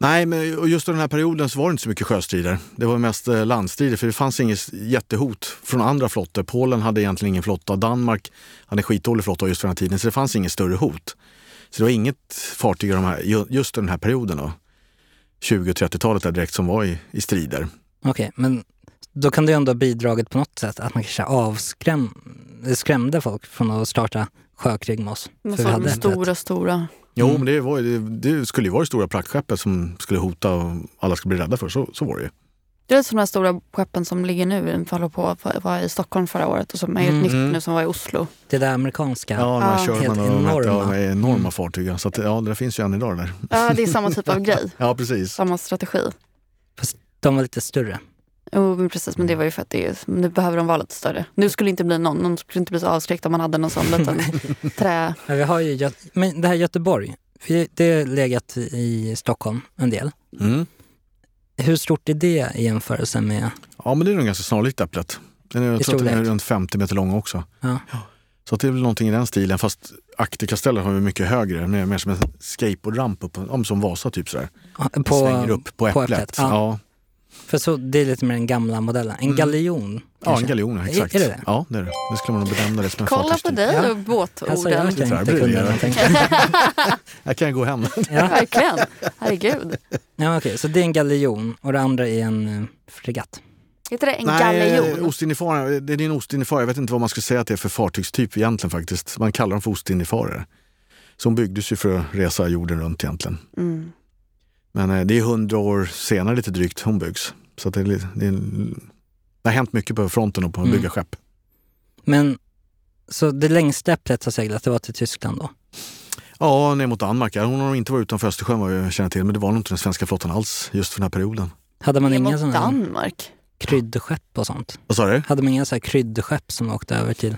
Nej, men och just under den här perioden så var det inte så mycket sjöstrider. Det var mest eh, landstrider för det fanns inget jättehot från andra flottor. Polen hade egentligen ingen flotta. Danmark hade en skitdålig flotta just för den här tiden så det fanns inget större hot. Så det var inget fartyg de här, just den här perioden då, 20 och 30-talet där direkt som var i, i strider. Okej, men då kan det ju ändå ha bidragit på något sätt att man kanske avskräm, skrämde folk från att starta sjökrig med oss. Men För vi hade stora, stora. Jo, Mm. men det, var, det, det skulle ju vara det stora praktskeppet som skulle hota och alla skulle bli rädda för. Så, så var det ju. Det är som de här stora skeppen som ligger nu, som på vara i Stockholm förra året och som är Mm. ett nytt Mm. nu som var i Oslo. Det där amerikanska. Ja, de här Ja. Helt enorma. de här enorma Mm. fartygen. Så att, ja, det finns ju än idag det där. Ja, det är samma typ av grej. Ja, precis. Samma strategi. De var lite större. Men precis. Men det var ju för att det är, nu behöver de vara lite större. Nu skulle inte bli någon, någon skulle inte bli så avskräckt om man hade någon sån liten trä... Ja, vi har ju, men det här Göteborg, för det har legat i Stockholm en del. Mm. Hur stort är det i jämförelse med... Ja, men det är nog ganska snarlikt äpplet. Den är, jag tror att den är runt 50 meter lång också. Ja. Så att det är väl någonting i den stilen. Fast Akterkastellet har vi mycket högre. Mer, mer som en skateboardramp upp, om som Vasa typ sådär. På, Svänger upp på på äpplet. Äpplet, ja. ja. För så, det är lite mer den gamla modellen. En Mm. galjon. Ja, en galjon, ja, exakt. Är, är det det? Ja, det är det. Det skulle man nog benämna det som en Kolla på fartygstyp. dig Ja. och båtorden. Alltså, jag kan inte blir det. kunna någonting. Här kan jag gå hem. Ja, Verkligen. Herregud. ja okej. Så det är en galjon och det andra är en uh, fregatt. Heter det en Nej, galjon? Ostindiefarare, det är en ostindiefarare. Jag vet inte vad man ska säga att det är för fartygstyp egentligen faktiskt. Man kallar dem för ostindiefarare. Som byggdes ju för att resa jorden runt egentligen. Mm. Men eh, det är hundra år senare lite drygt hon byggs. Så det, är, det, är, det har hänt mycket på fronten och på att Mm. bygga skepp. Men så det längsta äpplet har seglat, det var till Tyskland då? Ja, ner mot Danmark. Hon har nog inte varit utanför Östersjön vad jag känner till. Men det var nog inte den svenska flottan alls just för den här perioden. Hade man inga sådana Danmark. kryddskepp och sånt? Vad sa du? Hade man inga så här kryddskepp som åkte över till...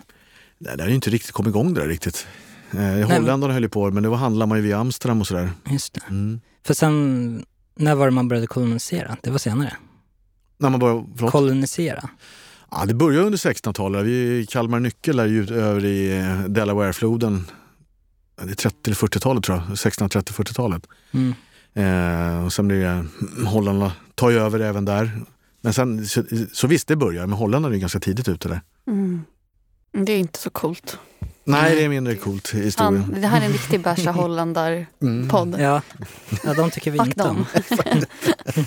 Nej, det har ju inte riktigt kommit igång det där riktigt. Eh, men- Holländarna höll ju på men det var handlar man ju via Amsterdam och sådär. Just det. Mm. För sen, när var det man började kolonisera? Det var senare. När man började, förlåt? Kolonisera? Ja, det började under 1600-talet. Vi i Kalmar Nyckel är ju över i eh, Delawarefloden. Det är 30 eller 40-talet tror jag. 1630-40-talet. Mm. Eh, och sen blir det Holländarna tar ju över även där. Men sen, så, så visst det börjar, men Holländarna är ju ganska tidigt ute där. Mm. Det är inte så coolt. Nej, det är mindre coolt i historien. Han, det här är en riktig bärsa holländar-podd. Mm. Ja. ja, de tycker vi Fuck inte om.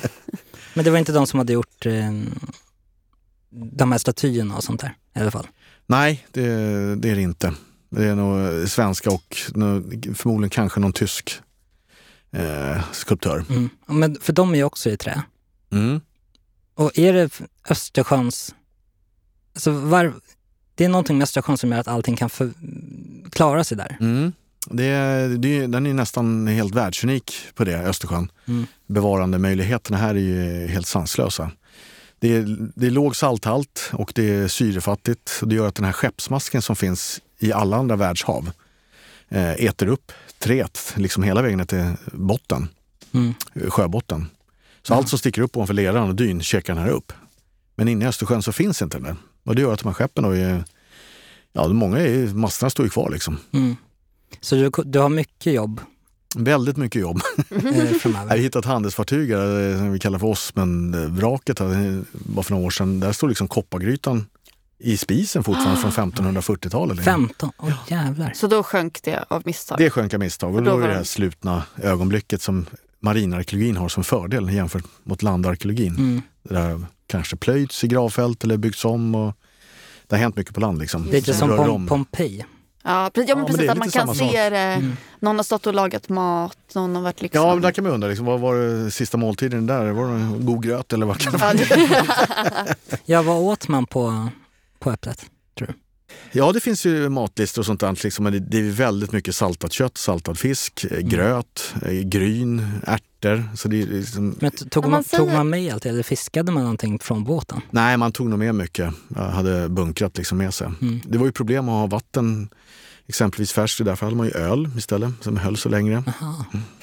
Men det var inte de som hade gjort eh, de här statyerna och sånt där i alla fall. Nej, det, det är det inte. Det är nog svenska och förmodligen kanske någon tysk eh, skulptör. Mm. Men för de är ju också i trä. Mm. Och är det Östersjöns... Alltså var, det är någonting med Östersjön som gör att allting kan för, klara sig där. Mm. Det, det, den är nästan helt världsunik på det, Östersjön. Mm. Bevarandemöjligheterna här är ju helt sanslösa. Det är, det är låg salthalt och det är syrefattigt. Och det gör att den här skeppsmasken som finns i alla andra världshav eh, äter upp träet liksom hela vägen ner till botten, Mm. sjöbotten. Så allt som sticker upp ovanför leran och dyn käkar den här upp. Men inne i Östersjön så finns inte den där. Och det gör att de här skeppen då är, ja många är, masterna står ju kvar liksom. Mm. Så du, du har mycket jobb Väldigt mycket jobb. eh, Jag har hittat handelsfartyg eh, som vi kallar för Osmen-vraket. eh, Bara för några år sedan. Där står liksom koppargrytan i spisen fortfarande från 1540-talet. 15? Åh jävlar. Så då sjönk det av misstag. Det sjönk av misstag. Och då då är var det här slutna ögonblicket som marinarkeologin har som fördel jämfört mot landarkeologin. Mm. Det har kanske plöjts i gravfält eller byggts om. Och det har hänt mycket på land. Liksom. Lite som Pom- om. Pompeji. Ja, precis, ja, men Ja, men precis det är att man kan se det. Mm. Någon har stått och lagat mat, någon har varit liksom... Ja, men där kan man undra. Liksom, vad var det sista måltiden där? Var det en god gröt eller vad kan det vara? Ja, vad åt man på, på Äpplet? Ja, det finns ju matlistor och sånt där. Liksom, men det, är väldigt mycket saltat kött, saltad fisk, Mm. eh, gröt, eh, gryn, ärtor. Så det är liksom, Men tog, man, tog man med allt eller fiskade man någonting från båten? nej, man tog nog med mycket. Jag hade bunkrat liksom med sig. Mm. Det var ju problem att ha vatten exempelvis färskt. Därför hade man ju öl istället som höll så längre.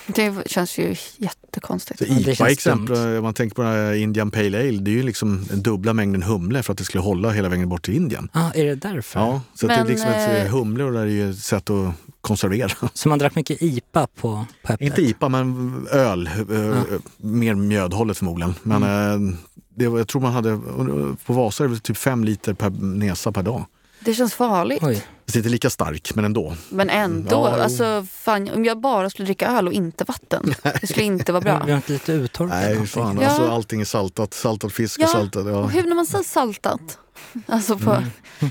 Det känns ju jättekonstigt. Så Ja, det IPA exempel, om man tänker på den här Indian Pale Ale, det är ju liksom den dubbla mängden humle för att det skulle hålla hela vägen bort till Indien. Ah, är det därför? Ja, så att det är Men, liksom ett eh, humle och det är ju ett sätt att konservera. Så man drack mycket IPA på, på äpplet? Inte IPA, men öl. eh, Mer mjödhållet förmodligen. Men Mm. eh, det jag tror man hade, på Vasa är det typ fem liter per näsa per dag. Det känns farligt. Oj. Så det är inte lika stark, men ändå. Men ändå, Ja, alltså, fan, om jag bara skulle dricka öl och inte vatten, det skulle inte vara bra. Har inte lite uttorkat Nej, fan. Ja. Alltså, allting är saltat. Saltad fisk Ja, och saltad... Ja. Och hur när man säger saltat? Alltså på, Mm.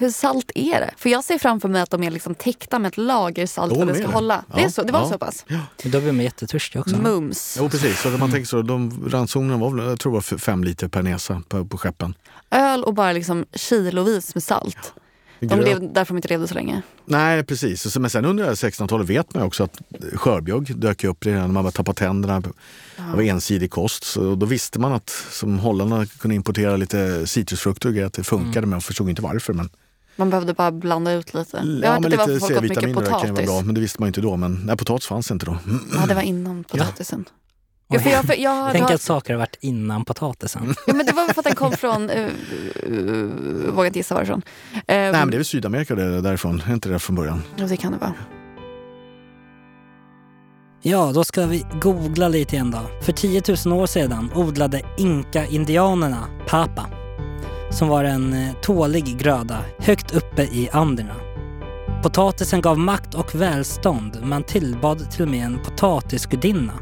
Hur salt är det? För jag ser framför mig att de är liksom täckta med ett lager salt för att det ska det. hålla. Det, är Ja, så, det var ja. så pass? Men Då blir man jättetörstig också. Mums. Jo, precis. Så att man tänker så, de, ransonerna var väl, jag tror var fem liter per näsa på, på skeppen. Öl och bara liksom kilovis med salt. De lev, därför de inte levde så länge. Nej, precis. Men sen under 1600-talet vet man också att skörbjugg dök upp redan när man började tappa tänderna. Det var ensidig kost. Så då visste man att som hållarna kunde importera lite citrusfrukter och grejer, att det funkade. Men jag förstod inte varför. Men, Man behövde bara blanda ut lite. Jag har ja, men det lite C-vitaminer kan ju vara bra. Men det visste man inte då. Men nej, potatis fanns inte då. Ja, det var innan potatisen. Oj. Ja, för jag, för jag Tänk hört- att saker har varit innan potatisen. Ja, men det var väl för att den kom från, uh, uh, vågar inte gissa varifrån. Uh, Nej, men det är väl Sydamerika det är därifrån. Är inte det från början? Ja, det kan det vara. Ja, då ska vi googla lite igen då. För 10 000 år sedan odlade inka-indianerna papa, som var en eh, tålig gröda högt uppe i Anderna. Potatisen gav makt och välstånd. Man tillbad till och med en potatisgudinna.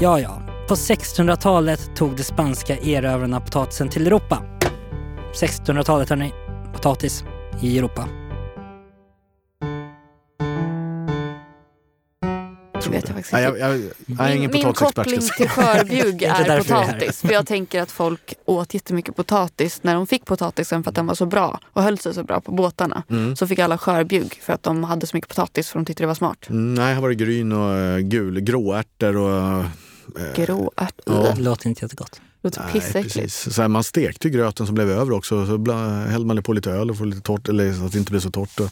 Ja, ja. På 1600-talet tog de spanska erövrarna potatisen till Europa. 1600-talet hörni. Potatis i Europa. Det vet jag faktiskt Nej, jag, jag, jag min, koppling jag till skörbjugg Det är potatis. För jag tänker att folk åt jättemycket potatis när de fick potatisen för att den var så bra och höll sig så bra på båtarna. Mm. Så fick alla skörbjugg för att de hade så mycket potatis för de tyckte det var smart. Mm, Nej, här var det gryn och eh, gul, gråärtor och... eh, Gråärt. Ja. Det låter inte jättegott. Låter Nej, pissäckligt. precis. Så här, man stekte gröten som blev över också. Så hällde man på lite öl och få lite torrt, eller så att det inte blev så torrt. Och,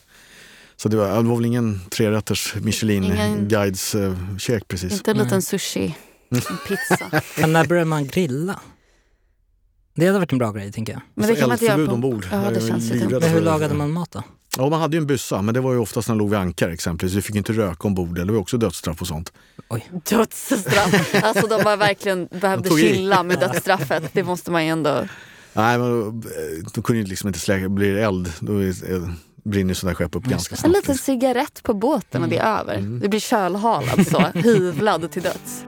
så det var, det var väl ingen trerätters Ingen- Michelin-guides-käk precis. Inte en liten sushi. En pizza. Men när börjar man grilla? Det hade varit en bra grej, tänker jag. Men det kan man inte göra på... ombord. Ja, Jag det känns lite... Men hur lagade man mat då? Ja, man hade ju en byssa, men det var ju oftast när man låg vid ankar exempelvis. Vi fick inte röka ombord, det var också dödsstraff och sånt. Dödsstraff. Alltså de var verkligen behövde chilla med dödsstraffet. Det måste man ju ändå... Nej, men då, då kunde ju liksom inte släcka, blir det eld, då är, eh, brinner sådana skepp upp ganska En snabbt. liten cigarett på båten och det är över. Det blir kölhalad så, hyvlad till döds.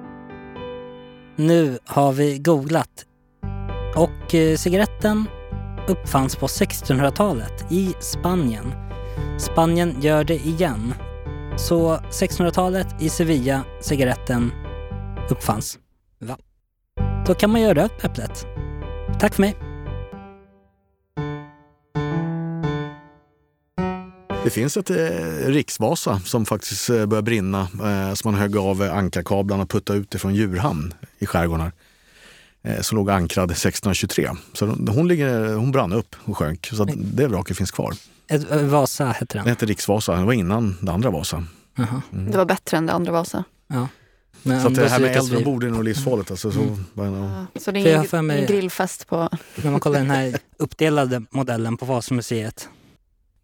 Nu har vi googlat. Och eh, cigaretten uppfanns på 1600-talet i Spanien. Spanien gör det igen. Så 1600-talet i Sevilla, cigaretten uppfanns. Va? Då kan man göra upp äpplet. Tack för mig. Det finns ett eh, riksvasa som faktiskt eh, börjar brinna. Eh, som man högg av eh, ankarkablarna och puttade ut ifrån Djurhamn i skärgården. Eh, som låg ankrad 1623. Så de- hon, ligger, hon brann upp och sjönk. Så att det vraket finns kvar. Ett, eh, Vasa heter Den den. hette Riksvasa. Det var innan det andra Vasa. Jaha. Det var bättre än det andra Vasa. Ja. Men Så det här med ombord är nog livsfarligt. Alltså, så, bara, Så det är ingen, mig- ingen grillfest på... När man kollar den här uppdelade modellen på Vasamuseet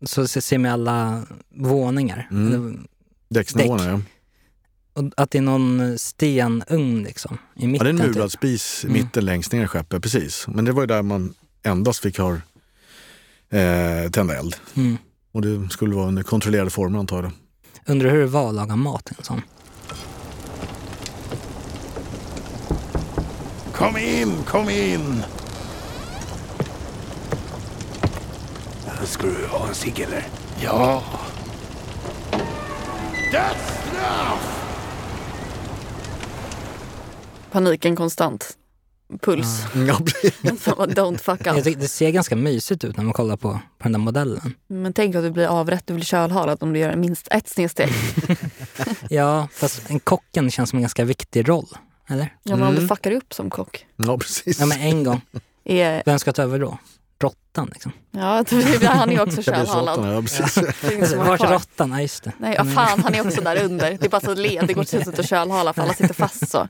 så se- ser man alla våningar. Mm. Däcksnivåerna, ja. Och att det är någon stenugn liksom i ja. mitten. Det är en typ. murad spis Mm. mitten längst ner i skeppet, precis. Men det var ju där man endast fick ha eh, tända eld. Mm. Och det skulle vara under kontrollerade former antar jag. Undrar hur det var att laga mat i en sån. Kom in, kom in! Ska du ha en cigg eller? Ja. Dödsstraff! Paniken konstant. Puls. Ja, precis. Don't fuck up. det ser ganska mysigt ut när man kollar på, på den där modellen. Men tänk att du blir avrätt, du blir kölhalad om du gör minst ett snedsteg. Ja, fast en kocken känns som en ganska viktig roll. Eller? Ja, men om du Mm. fuckar upp som kock. ja, precis. Ja, men en gång. Vem ska ta över då? Råttan liksom. Ja, det- han är ju också kärlhalad. Ja, precis. Har Vart är råttan? Ja just det. Nej, ja, fan han är också där under. Det är bara så ett led, det går inte att kölhala för alla sitter fast så.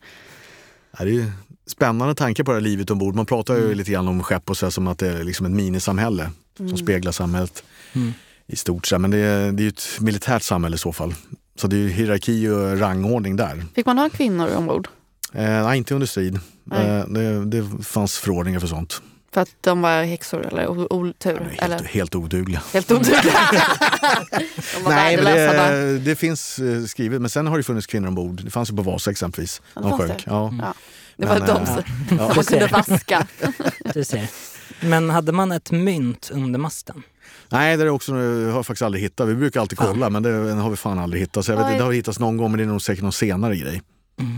Ja, det är ju spännande tanke på det här livet ombord. Man pratar ju lite grann om skepp och så här, som att det är liksom ett minisamhälle som speglar samhället Mm. i stort. Så här. Men det är, det är ju ett militärt samhälle i så fall. Så det är ju hierarki och rangordning där. Fick man ha kvinnor ombord? Eh, nej, inte under strid. Eh, det, det fanns förordningar för sånt. För att de var häxor eller otur? Helt, eller helt odugliga. helt odugliga? de var Nej, men det, det finns eh, skrivet. Men sen har det funnits kvinnor ombord. Det fanns ju på Vasa exempelvis. Ja, De sjönk. det. Ja. Ja, det var Men, de eh, som ja. man kunde vaska. Du ser. Men hade man ett mynt under masten? Nej, det är också, jag har jag faktiskt aldrig hittat. Vi brukar alltid kolla, men det har vi fan aldrig hittat. Så jag vet, det har hittats någon gång, men det är nog säkert någon senare grej.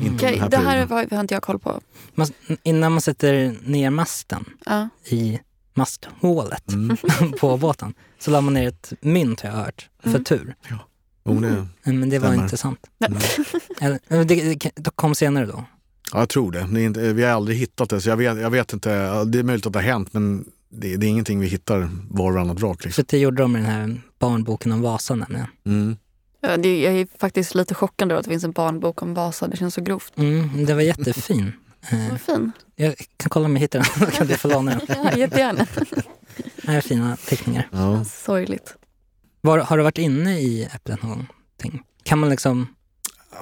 Inte Okej, den här det här har inte jag koll på. Man, innan man sätter ner masten Ja. i masthålet Mm. på båten så la man ner ett mynt har jag hört, för Mm. tur. Jo, det, Men det var Stämmer. inte sant. Nej. Eller, det, det, det kom senare då? ja, jag tror det. det inte, vi har aldrig hittat det, så jag vet, jag vet inte. Det är möjligt att det har hänt, men det, det är ingenting vi hittar var och varannat vrak. Liksom. För det gjorde de med den här barnboken om Vasa nämligen. Mm. Ja, det, jag är faktiskt lite chockad över att det finns en barnbok om Vasa. Det känns så grovt. Mm, det var jättefin. Eh, Vad fin. jag kan kolla om jag hittar den, då kan du få låna den. Ja, jättegärna. Det här är fina teckningar. Ja. Sorgligt. Var, har du varit inne i Äpplet någonting? Kan man liksom...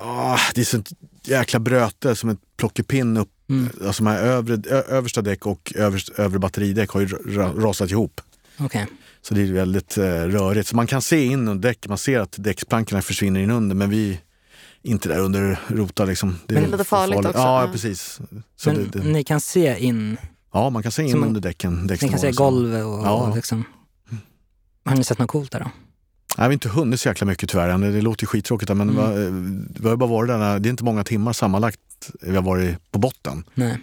Ah, det är sånt jäkla bröte som ett plockepinn upp. Mm, Alltså de här övre, ö, översta däck och överst, övre batteridäck har ju ra, rasat ihop. Okej. Så det är väldigt eh, rörigt. Så man kan se in under däck, man ser att däcksplankorna försvinner in under men vi är inte där under rota liksom. Men det är lite farligt också. Ja, Ja. precis. Så Men det, det, ni kan se in, ja, man kan se in man- under däcken. ni kan se däcksnivån. golvet och, Ja. och liksom... Har ni sett något coolt där då? Nej, vi har inte hunnit så jäkla mycket tyvärr. Det låter ju skittråkigt men Mm. eh, vi har bara varit där, det är inte många timmar sammanlagt vi har varit på botten. Nej.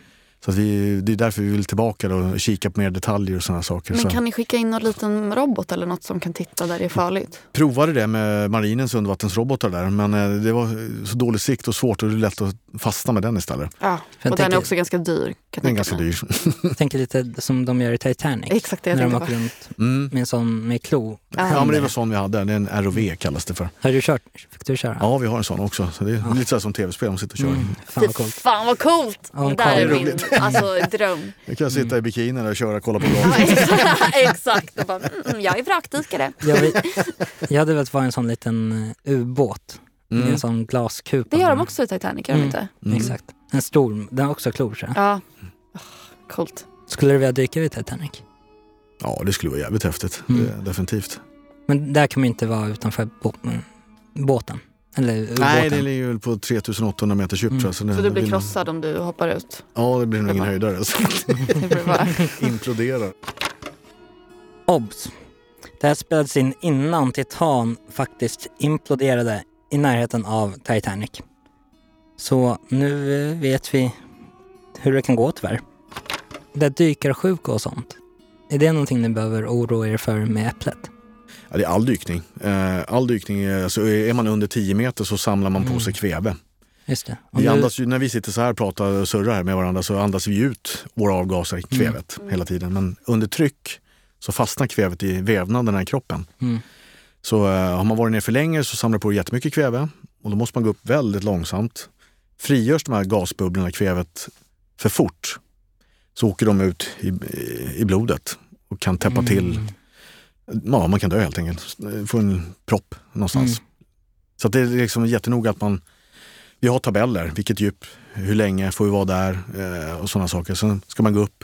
Så att vi, det är därför vi vill tillbaka då och kika på mer detaljer och sådana saker. Men kan ni skicka in någon liten robot eller något som kan titta där det är farligt? provade det med marinens undervattensrobotar där men eh, det var så dålig sikt och svårt och det är lätt att fastna med den istället. Ja, och den är också ganska dyr. Jag Den är ganska dyr. Jag tänker lite som de gör i Titanic. Exakt det jag när de åker runt Mm. med en sån med klo. Ja. Ja men det var sån vi hade, det är en ROV kallas det för. Har du kört? Fick du köra? Ja vi har en sån också, så det är Ja. lite så här som tv-spel, de sitter och kör. Mm, fan vad coolt. fan vad coolt! Ja, det där är min alltså, dröm. Jag kan sitta i bikini och köra och kolla på Ja, glaset. exakt. Och bara, mm, jag är vrakdykare. Jag, jag hade velat vara en sån liten eh, ubåt. Med Mm. en sån glaskupa. Det gör de också i Titanic, gör de Mm. inte? Mm. Exakt. En stor, den har också klor tror jag. Ja. Oh, coolt. Skulle du vilja dyka vid Titanic? Ja det skulle vara jävligt häftigt, Mm. det, definitivt. Men där kan man inte vara utanför bå- mm, båten. Eller. Nej det ligger väl på 3800 meters djup Mm. tror jag. Så, det, Så du blir krossad om du hoppar ut? Ja det blir nog ingen höjdare. Imploderar. Obs! Det här spelades in innan Titan faktiskt imploderade i närheten av Titanic. Så nu eh, vet vi hur det kan gå tyvärr. Det dykarsjuka och sånt. Är det någonting ni behöver oroa er för med Äpplet? Ja, det är all dykning. Eh, All dykning, är- alltså är man under 10 meter så samlar man Mm. på sig kväve. Just det. Vi andas ju, när vi sitter så här och pratar och surrar här med varandra så andas vi ut våra avgaser, kvävet, hela tiden. Men under tryck så fastnar kvävet i vävnaderna i kroppen. Mm. Så eh, har man varit ner för länge så samlar det på jättemycket kväve och då måste man gå upp väldigt långsamt. Frigörs de här gasbubblorna, kvävet, för fort så åker de ut i, i- i blodet och kan täppa till. Mm. Ja, man kan dö helt enkelt. Få en propp någonstans. Mm. Så det är liksom jättenoga att man vi har tabeller, vilket djup, hur länge får vi vara där eh, och sådana saker. Sen ska man gå upp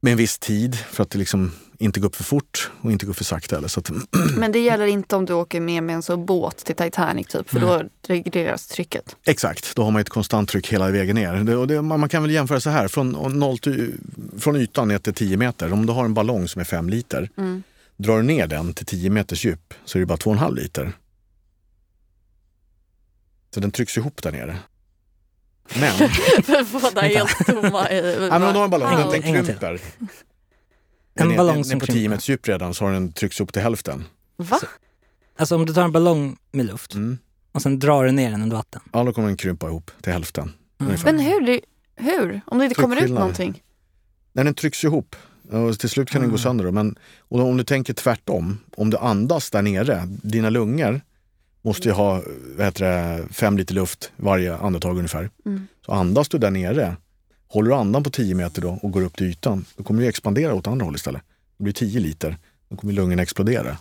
med en viss tid för att det liksom inte gå upp för fort och inte gå upp för sakta heller. Så att, Men det gäller inte om du åker med med en så båt till Titanic typ, för då regleras trycket. exakt, då har man ett konstant tryck hela vägen ner. Det, och det, man man kan väl jämföra så här, från, noll till, från ytan ner till 10 meter. Om du har en ballong som är 5 liter, Mm. drar du ner den till 10 meters djup så är det bara 2,5 liter. Så den trycks ihop där nere. Men båda är helt tomma. i- Ja, men om du har en ballong, En den, den krymper. En Den är- ballong den som är på 10 krymper. meters djup redan så har den tryckts upp till hälften. Va? Alltså om du tar en ballong med luft Mm. och sen drar du ner den under vatten. Ja, då kommer den krympa ihop till hälften. Mm. Men hur? Hur? Om det inte kommer ut någonting? När den trycks ihop Och till slut kan den gå Ah. sönder. Då. Men, och då, om du tänker tvärtom, om du andas där nere, dina lungor måste ju ha vad heter det, fem liter luft varje andetag ungefär. Mm. Så andas du där nere, håller du andan på 10 meter då och går upp till ytan, då kommer du expandera åt andra håll istället. Det blir 10 liter, då kommer lungorna explodera.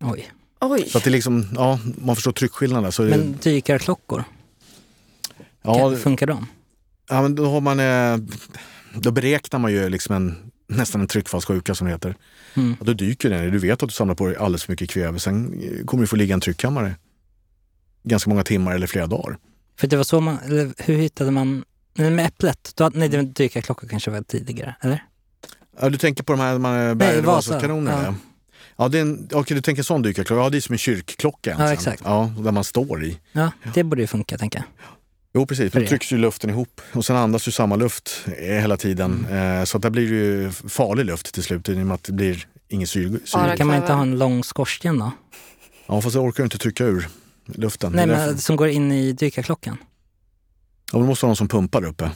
Oj. Oj. Så att det är liksom, ja, man förstår tryckskillnaden. Så det, Men dykarklockor, ja, funkar de? Ja, men då, har man, eh, då beräknar man ju liksom en, nästan en tryckfallssjuka som det heter. Mm. Och då dyker den. Du vet att du samlar på dig alldeles för mycket kväve. Sen eh, kommer du få ligga i en tryckkammare ganska många timmar eller flera dagar. För det var så man, eller hur hittade man, nej, med äpplet, då, nej det dykarklocka kanske var tidigare, eller? Ja, du tänker på de här man, och Vasa. Vasakanonerna? Ja. Ja. Ja, det är en, okej, du tänker sån dykarklocka. Ja, det är som en kyrkklocka. Ja, egentligen. exakt. Ja, där man står i. Ja, det borde ju funka tänker jag. Jo, precis. För Då trycks ju luften ihop och sen andas ju samma luft eh, hela tiden. Mm. Eh, så att där blir det ju farlig luft till slut i och med att det blir ingen syre. Syre. Kan man inte ha en lång skorsten då? Ja, fast jag orkar ju inte trycka ur luften. Nej, men som går in i dykarklockan. Ja, då måste ha någon som pumpar där uppe.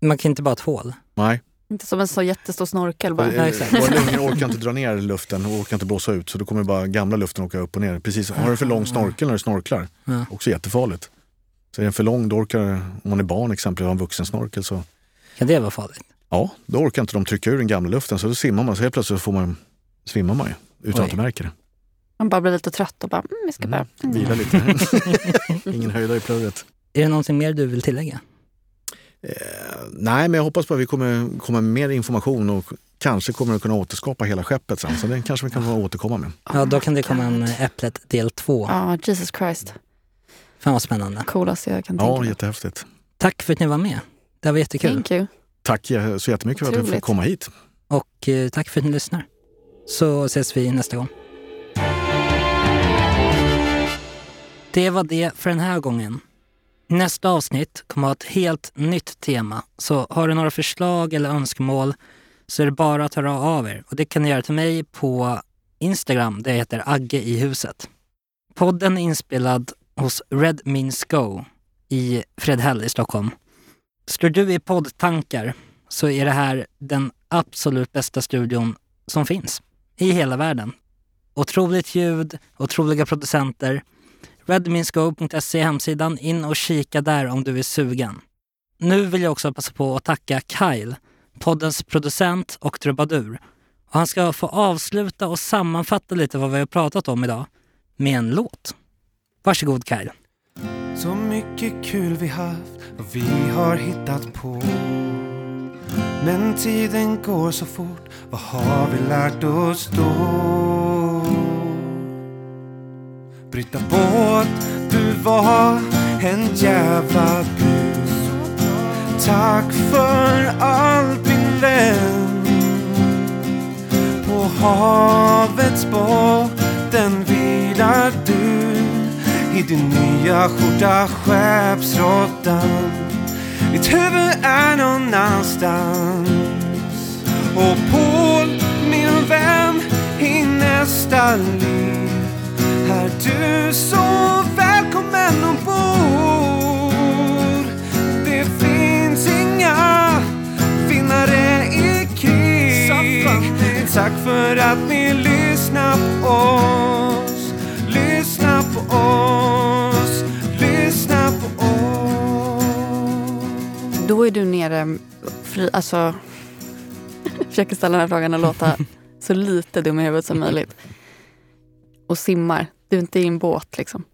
Man kan inte bara ha ett hål. Nej, Inte som en så jättestor snorkel bara. Ja, exakt. våra lungor orkar inte dra ner luften och orkar inte blåsa ut så då kommer bara gamla luften åka upp och ner. Precis, har du för lång snorkel när du snorklar, Ja. också jättefarligt. Så är den för lång, då orkar, om man är barn exempelvis har en vuxen snorkel så Kan det vara farligt? ja, då orkar inte de trycka ur den gamla luften så då simmar man, så helt plötsligt får man, svimmar man ju utan Oj. att du märker det. Man bara blir lite trött och bara, mm, vi ska bara... Mm. Vila lite. Ingen höjda i plurret. Är det någonting mer du vill tillägga? Eh, nej, men jag hoppas på att vi kommer komma med mer information och kanske kommer att kunna återskapa hela skeppet sen. Så det kanske vi kan få återkomma med. Ja, då kan det Oh komma en. Äpplet del två. Ja, Jesus Christ. Fan vad spännande. Coolaste jag kan tänka Ja, jättehäftigt. Tack för att ni var med. Det var jättekul. Thank you. Tack så jättemycket för att du fick komma hit. Och eh, tack för att ni lyssnar. Så ses vi nästa gång. Det var det för den här gången. Nästa avsnitt kommer att ha ett helt nytt tema. Så har du några förslag eller önskemål så är det bara att höra av er. Och det kan ni göra till mig på Instagram. Det heter Agge i huset. Podden är inspelad hos Red Means Go i Fredhäll i Stockholm. Står du i poddtankar så är det här den absolut bästa studion som finns i hela världen. Otroligt ljud, otroliga producenter. Redminsgo.se hemsidan. In och kika där om du är sugen. Nu vill jag också passa på att tacka Kyle, poddens producent och trubadur. Och han ska få avsluta och sammanfatta lite vad vi har pratat om idag med en låt. Varsågod Kyle. Så mycket kul vi haft och vi har hittat på Men tiden går så fort, vad har vi lärt oss då? Bryta båt, du var en jävla bus Tack för allt min vän. På havets botten vilar du. I din nya skjorta skeppsråttan. Ditt huvud är någon annanstans. Och Paul, min vän, i nästa liv. Är du så välkommen ombord? Det finns inga vinnare i krig. Tack för att ni lyssnar på oss. Lyssna på oss. Lyssna på oss. Då är du nere, fri, alltså, försöker ställa den här frågan och låta så lite dum i huvudet som möjligt. Och simmar. Du är inte i en båt liksom.